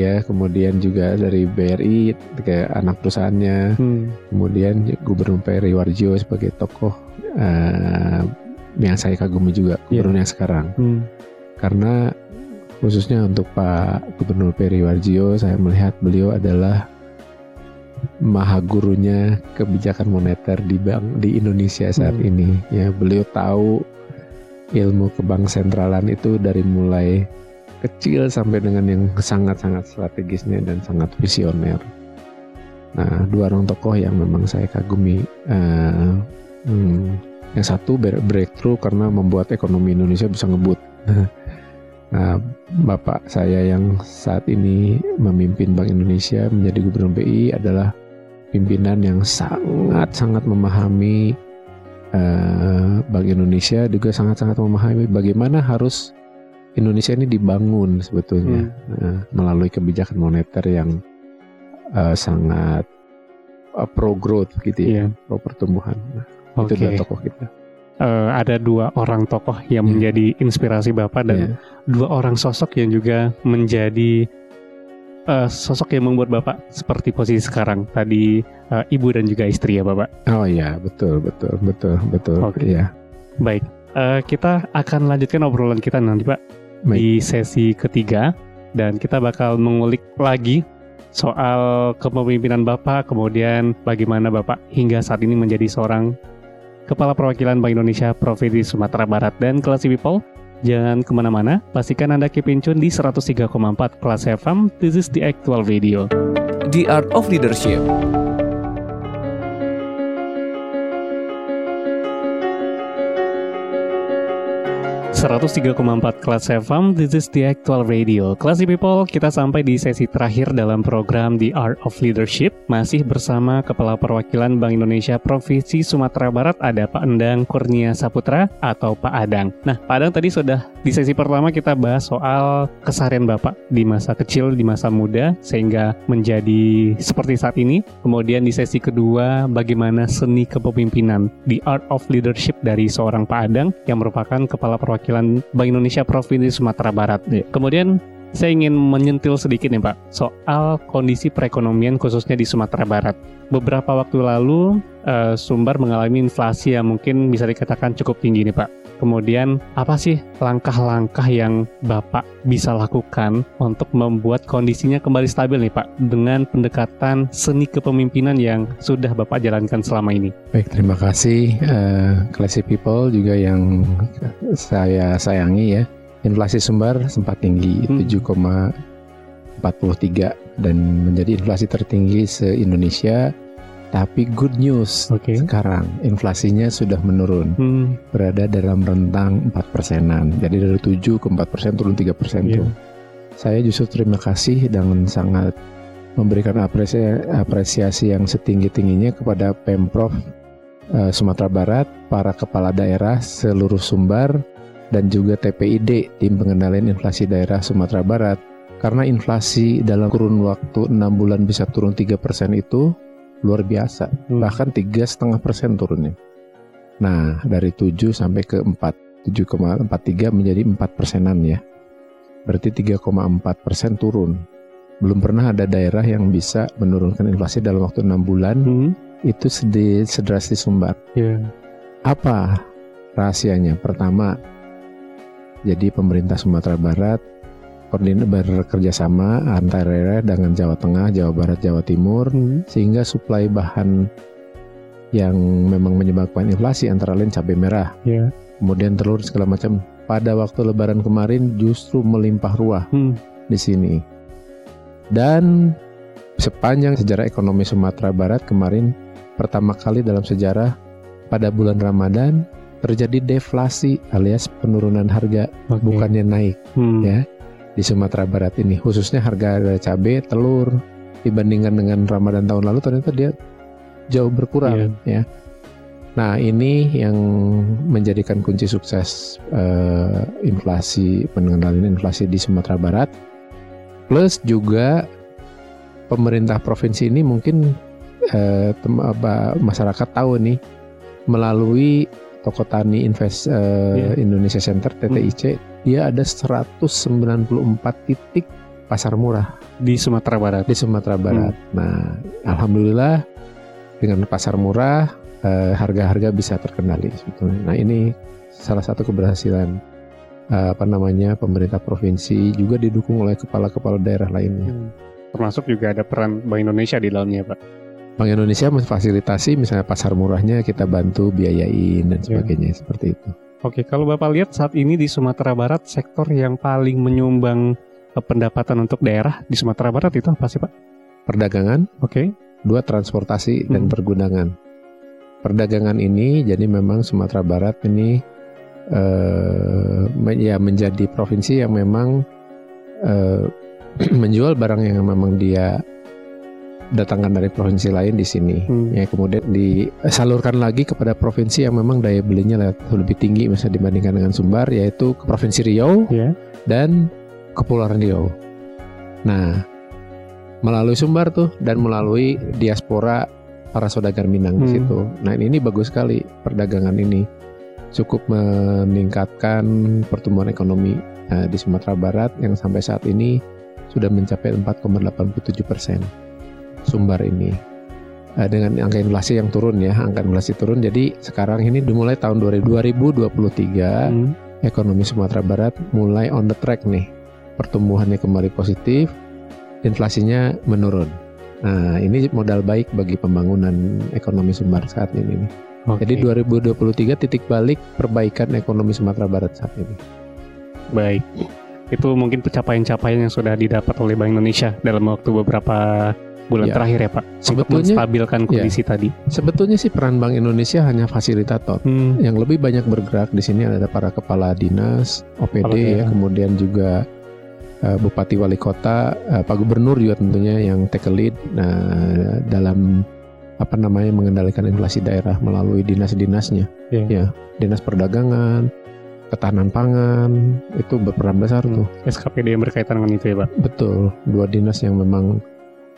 ya, kemudian juga dari BRI ke anak perusahaannya. Hmm. Kemudian Gubernur Peri Warjo sebagai tokoh uh, yang saya kagumi juga ya. gubernur yeah. yang sekarang. Hmm. Karena khususnya untuk Pak Gubernur Peri Warjio saya melihat beliau adalah maha gurunya kebijakan moneter di bank di Indonesia saat hmm. ini ya beliau tahu ilmu kebang sentralan itu dari mulai kecil sampai dengan yang sangat-sangat strategisnya dan sangat visioner. Nah, dua orang tokoh yang memang saya kagumi. Uh, hmm, yang satu breakthrough karena membuat ekonomi Indonesia bisa ngebut. Nah, bapak saya yang saat ini memimpin Bank Indonesia menjadi Gubernur BI adalah pimpinan yang sangat-sangat memahami uh, Bank Indonesia juga sangat-sangat memahami bagaimana harus Indonesia ini dibangun sebetulnya hmm. uh, melalui kebijakan moneter yang uh, sangat uh, pro growth gitu ya, yeah. pro pertumbuhan. Nah, okay. Itu dua tokoh kita. Uh, ada dua orang tokoh yang yeah. menjadi inspirasi bapak dan yeah. dua orang sosok yang juga menjadi uh, sosok yang membuat Bapak seperti posisi sekarang tadi uh, ibu dan juga istri ya Bapak? Oh iya, betul, betul, betul, betul. Oke. Okay. Ya. Baik. Uh, kita akan lanjutkan obrolan kita nanti Pak Baik. di sesi ketiga dan kita bakal mengulik lagi soal kepemimpinan Bapak, kemudian bagaimana Bapak hingga saat ini menjadi seorang Kepala Perwakilan Bank Indonesia Provinsi Sumatera Barat dan Kelas People Jangan ke mana-mana, pastikan Anda keep in tune di 103,4 kelas FM. This is the actual video. The Art of Leadership 103,4 kelas FM, this is the actual radio. Classy people, kita sampai di sesi terakhir dalam program The Art of Leadership. Masih bersama Kepala Perwakilan Bank Indonesia Provinsi Sumatera Barat, ada Pak Endang Kurnia Saputra atau Pak Adang. Nah, Pak Adang tadi sudah di sesi pertama kita bahas soal keseharian Bapak di masa kecil, di masa muda, sehingga menjadi seperti saat ini. Kemudian di sesi kedua, bagaimana seni kepemimpinan, The Art of Leadership dari seorang Pak Adang yang merupakan Kepala Perwakilan Perwakilan Bank Indonesia Provinsi Sumatera Barat. Kemudian saya ingin menyentil sedikit nih Pak soal kondisi perekonomian khususnya di Sumatera Barat. Beberapa waktu lalu uh, Sumbar mengalami inflasi yang mungkin bisa dikatakan cukup tinggi nih Pak. Kemudian apa sih langkah-langkah yang Bapak bisa lakukan untuk membuat kondisinya kembali stabil nih Pak dengan pendekatan seni kepemimpinan yang sudah Bapak jalankan selama ini? Baik, terima kasih uh, classy people juga yang saya sayangi ya. Inflasi sumber sempat tinggi hmm. 7,43 dan menjadi inflasi tertinggi se-Indonesia tapi good news okay. sekarang inflasinya sudah menurun, hmm. berada dalam rentang 4 persenan. Jadi dari 7 ke 4 persen turun 3 persen yeah. tuh. Saya justru terima kasih dan sangat memberikan apresiasi, apresiasi yang setinggi-tingginya kepada Pemprov uh, Sumatera Barat, para kepala daerah seluruh Sumbar, dan juga TPID, Tim Pengendalian Inflasi Daerah Sumatera Barat. Karena inflasi dalam kurun waktu 6 bulan bisa turun 3 persen itu luar biasa. Hmm. bahkan tiga setengah persen turunnya. Nah dari 7 sampai ke 4 7,43 menjadi 4 persenan ya. Berarti 3,4 persen turun. Belum pernah ada daerah yang bisa menurunkan inflasi dalam waktu enam bulan. Hmm. itu sedih sedrastis sumbar. Yeah. apa rahasianya? Pertama jadi pemerintah Sumatera Barat bekerja sama antara daerah dengan Jawa Tengah, Jawa Barat, Jawa Timur sehingga suplai bahan yang memang menyebabkan inflasi antara lain cabai merah, yeah. kemudian telur segala macam pada waktu Lebaran kemarin justru melimpah ruah hmm. di sini. Dan sepanjang sejarah ekonomi Sumatera Barat kemarin pertama kali dalam sejarah pada bulan Ramadan terjadi deflasi alias penurunan harga okay. bukannya naik hmm. ya di Sumatera Barat ini khususnya harga cabai telur dibandingkan dengan Ramadan tahun lalu ternyata dia jauh berkurang yeah. ya nah ini yang menjadikan kunci sukses uh, inflasi pengendalian inflasi di Sumatera Barat plus juga pemerintah provinsi ini mungkin uh, masyarakat tahu nih melalui Toko Tani Invest uh, yeah. Indonesia Center TTIC hmm. Dia ada 194 titik pasar murah di Sumatera Barat. Di Sumatera Barat. Hmm. Nah, alhamdulillah dengan pasar murah eh, harga-harga bisa terkendali sebetulnya. Nah, ini salah satu keberhasilan uh, apa namanya pemerintah provinsi juga didukung oleh kepala-kepala daerah lainnya. Hmm. Termasuk juga ada peran Bank Indonesia di dalamnya, Pak. Bank Indonesia memfasilitasi misalnya pasar murahnya kita bantu biayain dan ya. sebagainya ya. seperti itu. Oke, kalau Bapak lihat saat ini di Sumatera Barat sektor yang paling menyumbang eh, pendapatan untuk daerah di Sumatera Barat itu apa sih Pak? Perdagangan. Oke. Dua transportasi hmm. dan pergundangan. Perdagangan ini jadi memang Sumatera Barat ini uh, ya menjadi provinsi yang memang uh, menjual barang yang memang dia datangkan dari provinsi lain di sini hmm. ya kemudian disalurkan lagi kepada provinsi yang memang daya belinya lebih tinggi misalnya dibandingkan dengan Sumbar yaitu ke provinsi Riau yeah. dan Kepulauan Riau. Nah melalui Sumbar tuh dan melalui diaspora para saudagar Minang hmm. di situ. Nah ini bagus sekali perdagangan ini cukup meningkatkan pertumbuhan ekonomi uh, di Sumatera Barat yang sampai saat ini sudah mencapai 4,87 persen. Sumbar ini uh, dengan angka inflasi yang turun ya, angka inflasi turun. Jadi sekarang ini dimulai tahun 2023 hmm. ekonomi Sumatera Barat mulai on the track nih. Pertumbuhannya kembali positif, inflasinya menurun. Nah, ini modal baik bagi pembangunan ekonomi Sumbar saat ini nih. Okay. Jadi 2023 titik balik perbaikan ekonomi Sumatera Barat saat ini. Baik. Itu mungkin pencapaian-capaian yang sudah didapat oleh Bank Indonesia dalam waktu beberapa bulan ya. terakhir ya Pak sebetulnya menstabilkan ya. kondisi ya. tadi. Sebetulnya sih peran Bank Indonesia hanya fasilitator. Hmm. Yang lebih banyak bergerak di sini ada para kepala dinas, OPD ya, kemudian juga uh, Bupati Wali Kota, uh, Pak Gubernur juga tentunya yang take a lead nah, dalam apa namanya mengendalikan inflasi daerah melalui dinas-dinasnya. Yeah. Ya, dinas perdagangan, ketahanan pangan itu berperan besar hmm. tuh. SKPD yang berkaitan dengan itu ya Pak. Betul, dua dinas yang memang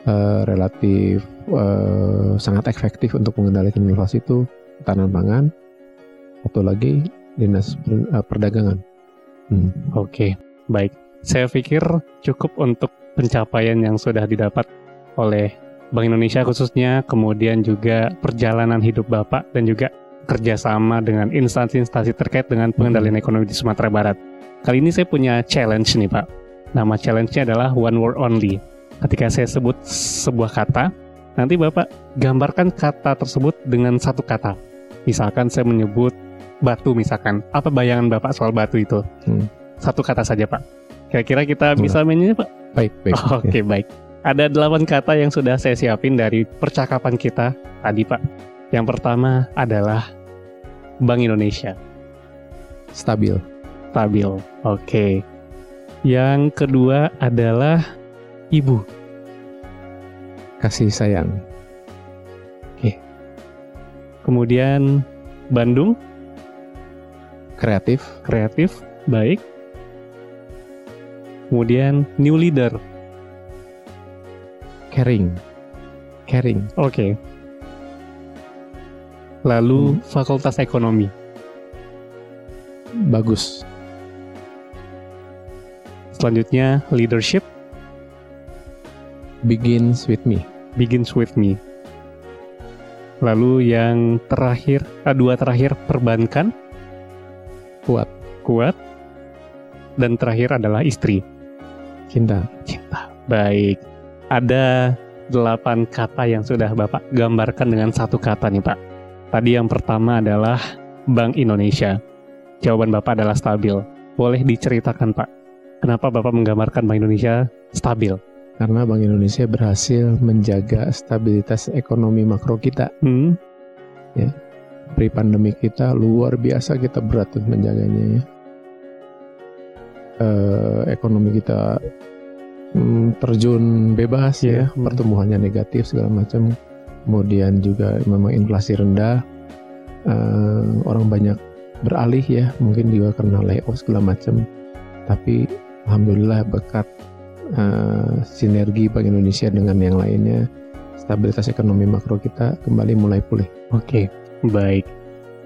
uh, relatif uh, sangat efektif untuk mengendalikan inflasi itu ketahanan pangan atau lagi dinas uh, perdagangan. Hmm. Oke, okay, baik. Saya pikir cukup untuk pencapaian yang sudah didapat oleh Bank Indonesia khususnya, kemudian juga perjalanan hidup Bapak dan juga kerjasama dengan instansi-instansi terkait dengan pengendalian hmm. ekonomi di Sumatera Barat. Kali ini saya punya challenge nih Pak. Nama challenge-nya adalah one word only. Ketika saya sebut sebuah kata, nanti Bapak gambarkan kata tersebut dengan satu kata. Misalkan saya menyebut batu misalkan. Apa bayangan Bapak soal batu itu? Hmm. Satu kata saja Pak. Kira-kira kita hmm. bisa mainnya Pak? Baik, baik. Oh, Oke, okay, ya. baik. Ada delapan kata yang sudah saya siapin dari percakapan kita tadi Pak. Yang pertama adalah Bank Indonesia. Stabil. Stabil. Oke. Okay. Yang kedua adalah ibu. Kasih sayang. Oke. Kemudian Bandung. Kreatif. Kreatif. Baik. Kemudian new leader. Caring. Caring. Oke. Okay. Lalu hmm. fakultas ekonomi. Bagus. Selanjutnya leadership. Begins with me. Begins with me. Lalu yang terakhir, ah, dua terakhir perbankan. Kuat. Kuat. Dan terakhir adalah istri. Cinta. Cinta. Baik. Ada delapan kata yang sudah Bapak gambarkan dengan satu kata nih Pak. Tadi yang pertama adalah Bank Indonesia. Jawaban Bapak adalah stabil. Boleh diceritakan Pak, kenapa Bapak menggambarkan Bank Indonesia stabil? Karena Bank Indonesia berhasil menjaga stabilitas ekonomi makro kita. Hmm. Ya, pre pandemi kita luar biasa kita berat menjaganya ya. Uh, ekonomi kita hmm, terjun bebas yeah. ya, hmm. pertumbuhannya negatif segala macam kemudian juga memang inflasi rendah, uh, orang banyak beralih ya, mungkin juga karena layoff segala macam. Tapi alhamdulillah berkat uh, sinergi Bank Indonesia dengan yang lainnya, stabilitas ekonomi makro kita kembali mulai pulih. Oke, baik.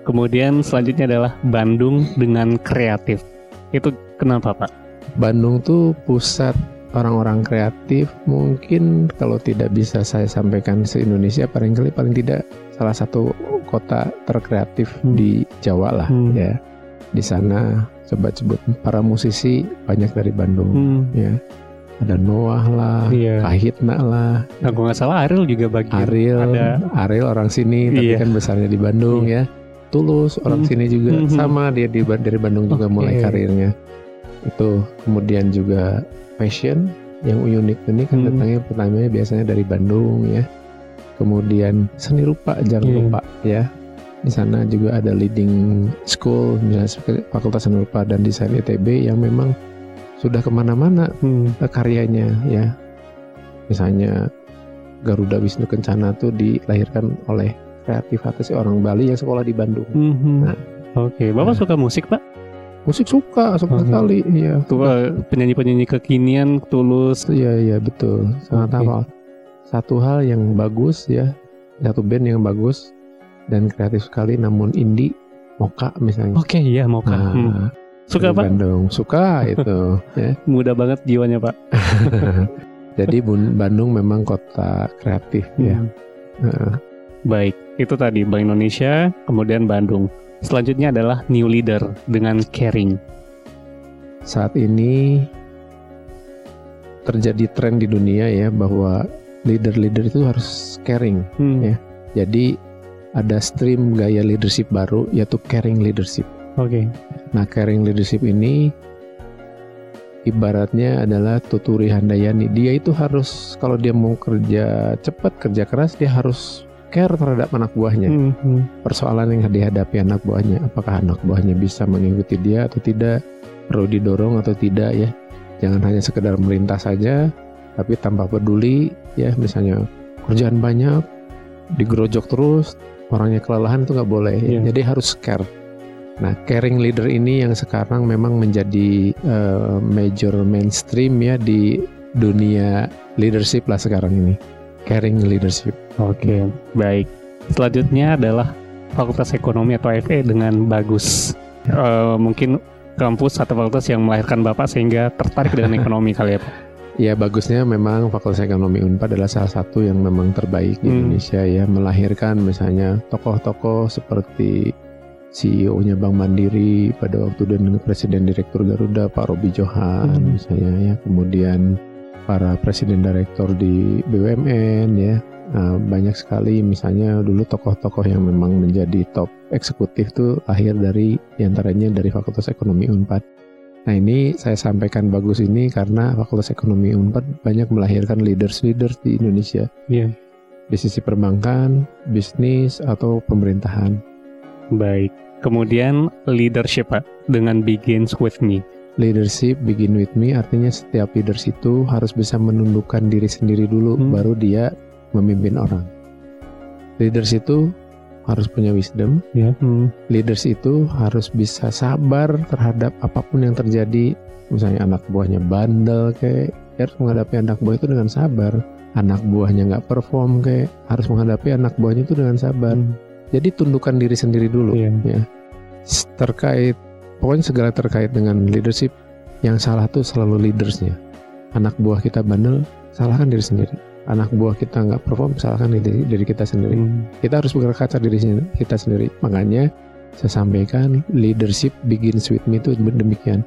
Kemudian selanjutnya adalah Bandung dengan kreatif. Itu kenapa Pak? Bandung tuh pusat orang-orang kreatif mungkin kalau tidak bisa saya sampaikan se Indonesia paling kali paling tidak salah satu kota terkreatif hmm. di Jawa lah hmm. ya di sana coba sebut para musisi banyak dari Bandung hmm. ya ada Noah lah, iya. Kahitna lah. Nah, gue nggak salah Ariel juga bagian. Ariel, ada. Ariel orang sini, tapi iya. kan besarnya di Bandung iya. ya. Tulus orang hmm. sini juga hmm. sama dia di dari Bandung juga okay. mulai karirnya. Itu kemudian juga fashion yang unik-unik kan hmm. datangnya pertamanya biasanya dari Bandung ya. Kemudian seni rupa jangan hmm. lupa ya. Di sana juga ada leading school misalnya Fakultas Seni Rupa dan Desain ITB yang memang sudah ke mana-mana hmm. karyanya ya. Misalnya Garuda Wisnu Kencana tuh dilahirkan oleh kreatif atas orang Bali yang sekolah di Bandung. -hmm. Nah, Oke, okay. Bapak nah. suka musik, Pak? musik suka suka hmm. sekali iya tuh penyanyi penyanyi kekinian tulus iya iya betul sangat okay. hafal satu hal yang bagus ya satu band yang bagus dan kreatif sekali namun indie Moka misalnya oke okay, iya Moka nah, hmm. Suka pak Bandung suka itu ya. muda banget jiwanya pak jadi Bandung memang kota kreatif ya. hmm. ya uh. baik itu tadi Bank Indonesia kemudian Bandung Selanjutnya adalah new leader dengan caring. Saat ini terjadi tren di dunia ya bahwa leader-leader itu harus caring hmm. ya. Jadi ada stream gaya leadership baru yaitu caring leadership. Oke. Okay. Nah, caring leadership ini ibaratnya adalah Tuturi Handayani. Dia itu harus kalau dia mau kerja cepat, kerja keras, dia harus care terhadap anak buahnya. Hmm, hmm. Persoalan yang dihadapi anak buahnya, apakah anak buahnya bisa mengikuti dia atau tidak, perlu didorong atau tidak ya. Jangan hanya sekedar melintas saja, tapi tanpa peduli ya misalnya kerjaan banyak, digerojok terus, orangnya kelelahan itu nggak boleh. Yeah. Jadi harus care. Nah, caring leader ini yang sekarang memang menjadi uh, major mainstream ya di dunia leadership lah sekarang ini caring leadership. Oke, okay, baik. Selanjutnya adalah Fakultas Ekonomi atau FE dengan bagus. Uh, mungkin kampus atau fakultas yang melahirkan Bapak sehingga tertarik dengan ekonomi kali ya Pak? ya bagusnya memang Fakultas Ekonomi Unpad adalah salah satu yang memang terbaik di hmm. Indonesia ya melahirkan misalnya tokoh-tokoh seperti CEO-nya Bank Mandiri pada waktu dan Presiden Direktur Garuda Pak Robi Johan hmm. misalnya ya kemudian para presiden direktur di BUMN ya nah, banyak sekali misalnya dulu tokoh-tokoh yang memang menjadi top eksekutif tuh lahir dari di antaranya dari Fakultas Ekonomi Unpad Nah ini saya sampaikan bagus ini karena Fakultas Ekonomi Unpad banyak melahirkan leaders-leaders di Indonesia. Iya. Yeah. Di sisi perbankan, bisnis, atau pemerintahan. Baik. Kemudian leadership Pak, dengan begins with me. Leadership begin with me artinya setiap leaders itu harus bisa menundukkan diri sendiri dulu, hmm. baru dia memimpin orang. Leaders itu harus punya wisdom. Ya. Hmm. Leaders itu harus bisa sabar terhadap apa pun yang terjadi. Misalnya anak buahnya bandel kayak harus menghadapi anak buah itu dengan sabar. Anak buahnya nggak perform kayak harus menghadapi anak buahnya itu dengan sabar. Hmm. Jadi tundukkan diri sendiri dulu yeah. ya. Terkait pokoknya segala terkait dengan leadership yang salah tuh selalu leadersnya. Anak buah kita bandel, salahkan diri sendiri anak buah kita nggak perform salahkan diri, diri kita sendiri hmm. kita harus berkaca diri kita sendiri makanya saya sampaikan leadership begins with me itu demikian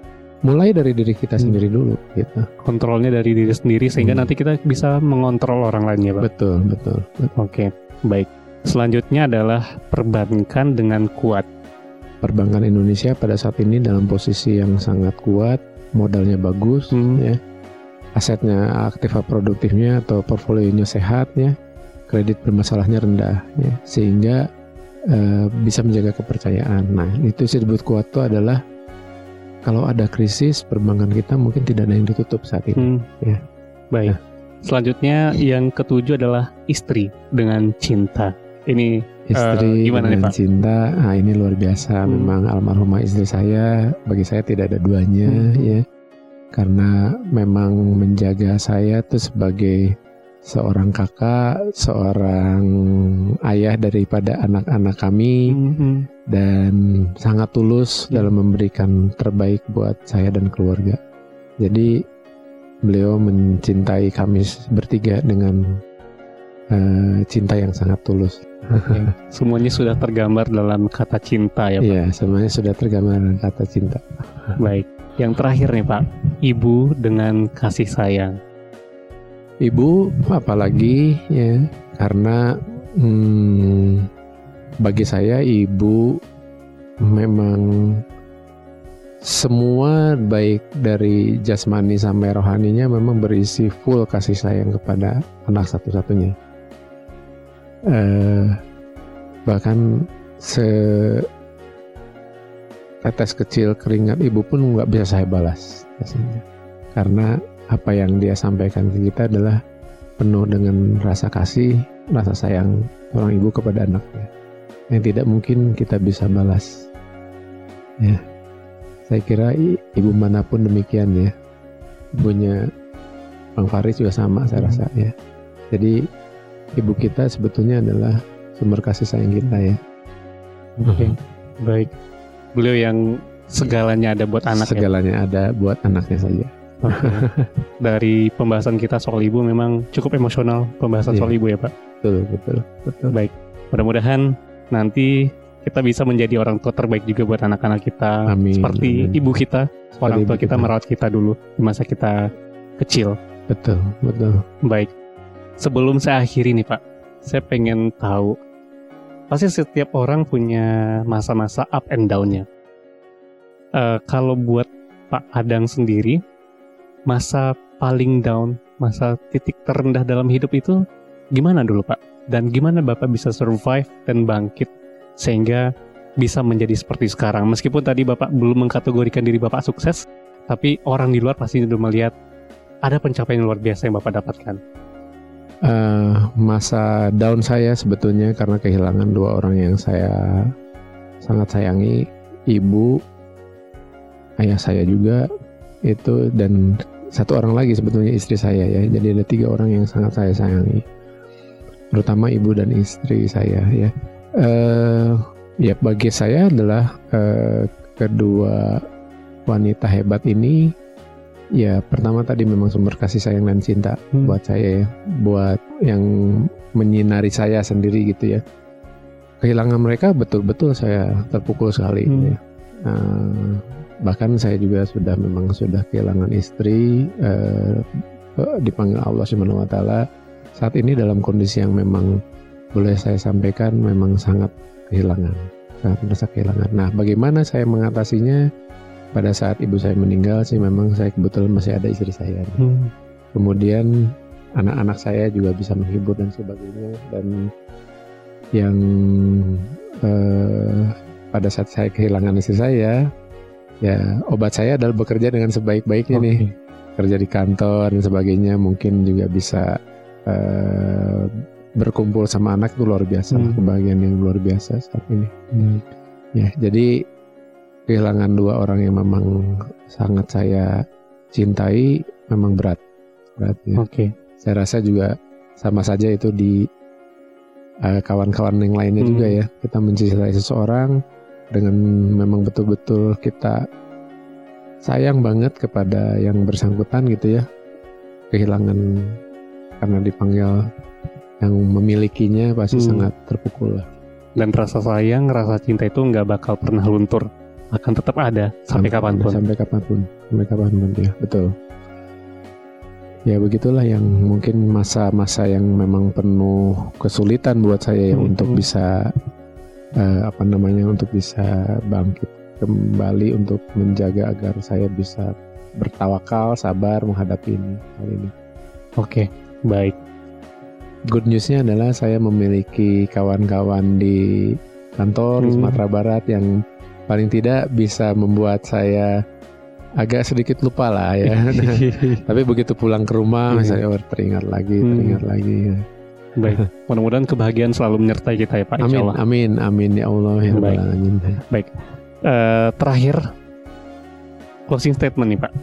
mulai dari diri kita hmm. sendiri dulu gitu kontrolnya dari diri sendiri sehingga hmm. nanti kita bisa mengontrol orang lainnya pak betul betul, betul. oke baik selanjutnya adalah perbankan dengan kuat. Perbankan Indonesia pada saat ini dalam posisi yang sangat kuat modalnya bagus hmm. ya. Asetnya aktif produktifnya atau portfolionya sehat ya. Kredit bermasalahnya rendah ya. Sehingga uh, bisa menjaga kepercayaan. Nah itu disebut kuat itu adalah kalau ada krisis perbankan kita mungkin tidak ada yang ditutup saat ini hmm. ya. Baik. Nah. selanjutnya yang ketujuh adalah istri dengan cinta ini istri uh, gimana nih, Pak? cinta nah ini luar biasa hmm. memang almarhumah istri saya bagi saya tidak ada duanya hmm. ya karena memang menjaga saya tuh sebagai seorang kakak, seorang ayah daripada anak-anak kami mm-hmm. dan sangat tulus yeah. dalam memberikan terbaik buat saya dan keluarga. Jadi beliau mencintai kami bertiga dengan uh, cinta yang sangat tulus. Semuanya sudah tergambar dalam kata cinta ya Pak? Iya, semuanya sudah tergambar dalam kata cinta. Baik. Yang terakhir nih Pak, ibu dengan kasih sayang. Ibu apalagi ya, karena hmm, bagi saya ibu memang semua baik dari jasmani sampai rohaninya memang berisi full kasih sayang kepada anak satu-satunya. Uh, bahkan se tetes kecil keringat ibu pun nggak bisa saya balas biasanya. karena apa yang dia sampaikan ke kita adalah penuh dengan rasa kasih rasa sayang orang ibu kepada anaknya. Yang tidak mungkin kita bisa balas. Ya. Saya kira ibu mana pun demikian ya. Ibunya Bang Faris juga sama saya rasa ya. Jadi ibu kita sebetulnya adalah sumber kasih sayang kita ya. Oke okay. baik. Beliau yang segalanya ada buat anak segalanya ya? ada buat anaknya saja. Okay. dari pembahasan kita soal ibu memang cukup emosional pembahasan yeah. soal ibu ya pak? Betul betul betul. Baik. Mudah-mudahan nanti kita bisa menjadi orang tua terbaik juga buat anak-anak kita. Amin, seperti amin. ibu kita orang tua kita, kita. merawat kita dulu di masa kita kecil. Betul betul. Baik sebelum saya akhiri nih pak saya pengen tahu pasti setiap orang punya masa-masa up and down-nya. Uh, kalau buat Pak Adang sendiri, masa paling down, masa titik terendah dalam hidup itu gimana dulu Pak? Dan gimana Bapak bisa survive dan bangkit sehingga bisa menjadi seperti sekarang? Meskipun tadi Bapak belum mengkategorikan diri Bapak sukses, tapi orang di luar pasti sudah melihat ada pencapaian luar biasa yang Bapak dapatkan uh, masa down saya sebetulnya karena kehilangan dua orang yang saya sangat sayangi, ibu, ayah saya juga itu dan satu orang lagi sebetulnya istri saya ya. Jadi ada tiga orang yang sangat saya sayangi, terutama ibu dan istri saya ya. Uh, ya bagi saya adalah uh, kedua wanita hebat ini Ya pertama tadi memang sumber kasih sayang dan cinta hmm. buat saya ya, buat yang menyinari saya sendiri gitu ya. Kehilangan mereka betul-betul saya terpukul sekali. Hmm. Ya. Uh, bahkan saya juga sudah memang sudah kehilangan istri, uh, dipanggil Allah Subhanahu Wa Taala. Saat ini dalam kondisi yang memang boleh saya sampaikan memang sangat kehilangan, sangat merasa kehilangan. Nah, bagaimana saya mengatasinya? Pada saat ibu saya meninggal sih memang saya kebetulan masih ada istri saya. Hmm. Kemudian anak-anak saya juga bisa menghibur dan sebagainya dan yang eh, pada saat saya kehilangan istri saya ya obat saya adalah bekerja dengan sebaik-baiknya okay. nih kerja di kantor dan sebagainya mungkin juga bisa eh, berkumpul sama anak itu luar biasa hmm. kebahagiaan yang luar biasa saat ini hmm. ya jadi kehilangan dua orang yang memang sangat saya cintai memang berat berat ya. Oke. Okay. Saya rasa juga sama saja itu di eh, kawan-kawan yang lainnya hmm. juga ya. Kita mencintai seseorang dengan memang betul-betul kita sayang banget kepada yang bersangkutan gitu ya. Kehilangan karena dipanggil yang memilikinya pasti hmm. sangat terpukul lah. Dan rasa sayang, rasa cinta itu nggak bakal pernah luntur akan tetap ada sampai, sampai kapan pun. Sampai kapan pun, sampai kapan pun ya betul. Ya begitulah yang mungkin masa-masa yang memang penuh kesulitan buat saya hmm, untuk bisa uh, apa namanya untuk bisa bangkit kembali untuk menjaga agar saya bisa bertawakal, sabar menghadapi ini hal ini. Oke, baik. Good newsnya adalah saya memiliki kawan-kawan di kantor hmm. Sumatera Barat yang paling tidak bisa membuat saya agak sedikit lupa lah ya. tapi begitu pulang ke rumah hmm. misalnya oh, teringat lagi, hmm. teringat lagi. Ya. Baik, mudah-mudahan kebahagiaan selalu menyertai kita ya Pak. Amin, Allah. amin, amin ya Allah ya Baik, baik. Uh, terakhir closing statement nih Pak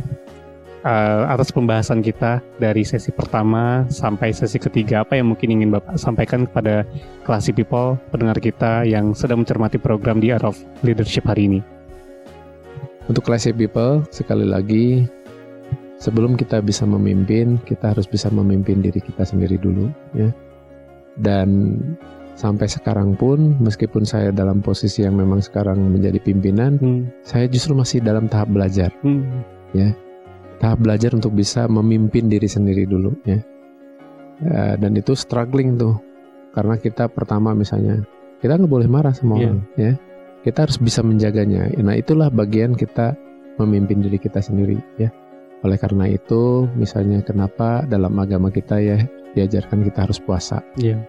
uh, atas pembahasan kita dari sesi pertama sampai sesi ketiga apa yang mungkin ingin Bapak sampaikan kepada classy people pendengar kita yang sedang mencermati program di Art of Leadership hari ini. Untuk classy people sekali lagi sebelum kita bisa memimpin kita harus bisa memimpin diri kita sendiri dulu ya. Dan sampai sekarang pun meskipun saya dalam posisi yang memang sekarang menjadi pimpinan, hmm. saya justru masih dalam tahap belajar. Hmm. Ya tahap belajar untuk bisa memimpin diri sendiri dulu ya. ya dan itu struggling tuh karena kita pertama misalnya kita nggak boleh marah sama yeah. orang ya kita harus bisa menjaganya nah itulah bagian kita memimpin diri kita sendiri ya oleh karena itu misalnya kenapa dalam agama kita ya diajarkan kita harus puasa yeah.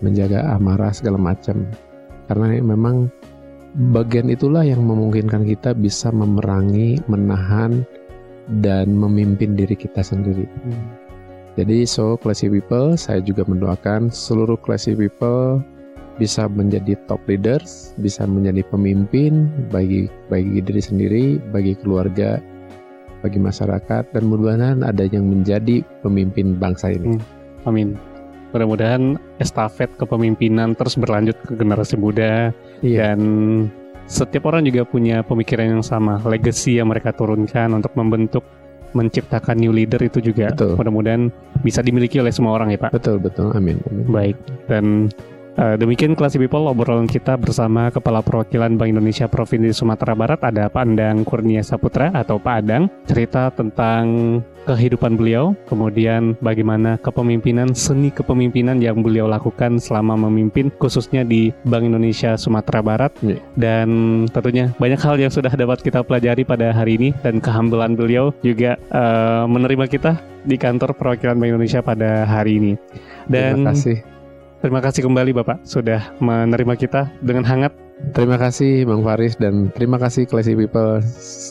menjaga amarah segala macam karena memang bagian itulah yang memungkinkan kita bisa memerangi menahan dan memimpin diri kita sendiri. Hmm. Jadi so classy people, saya juga mendoakan seluruh classy people bisa menjadi top leaders, bisa menjadi pemimpin bagi bagi diri sendiri, bagi keluarga, bagi masyarakat dan mudah-mudahan ada yang menjadi pemimpin bangsa ini. Hmm. Amin. Mudah-mudahan estafet kepemimpinan terus berlanjut ke generasi muda iya. dan setiap orang juga punya pemikiran yang sama, legacy yang mereka turunkan untuk membentuk menciptakan new leader itu juga mudah-mudahan bisa dimiliki oleh semua orang ya Pak. Betul betul, amin. amin. Baik dan Uh, demikian kelas people obrolan kita bersama Kepala Perwakilan Bank Indonesia Provinsi Sumatera Barat. Ada Pak Andang Kurnia Saputra atau Pak Adang cerita tentang kehidupan beliau, kemudian bagaimana kepemimpinan seni kepemimpinan yang beliau lakukan selama memimpin khususnya di Bank Indonesia Sumatera Barat. Yeah. dan tentunya banyak hal yang sudah dapat kita pelajari pada hari ini. Dan kehambalan beliau juga uh, menerima kita di kantor perwakilan Bank Indonesia pada hari ini. Dan Terima kasih Terima kasih kembali Bapak sudah menerima kita dengan hangat Terima kasih Bang Faris dan terima kasih Classy People.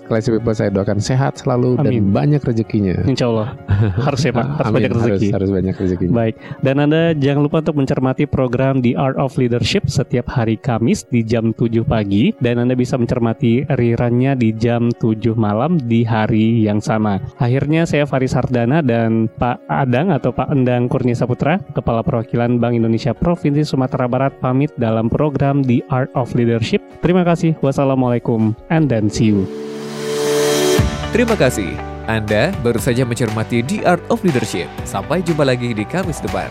Classy People saya doakan sehat selalu Amin. dan banyak rezekinya. Insya Allah. Harus ya Pak, harus Amin. banyak rezeki. Harus, harus banyak rezeki. Baik. Dan Anda jangan lupa untuk mencermati program The Art of Leadership setiap hari Kamis di jam 7 pagi dan Anda bisa mencermati rirannya di jam 7 malam di hari yang sama. Akhirnya saya Faris Hardana dan Pak Adang atau Pak Endang Kurnia Saputra, Kepala Perwakilan Bank Indonesia Provinsi Sumatera Barat pamit dalam program The Art of leadership. Terima kasih. Wassalamualaikum and then see you. Terima kasih. Anda baru saja mencermati The Art of Leadership. Sampai jumpa lagi di Kamis depan.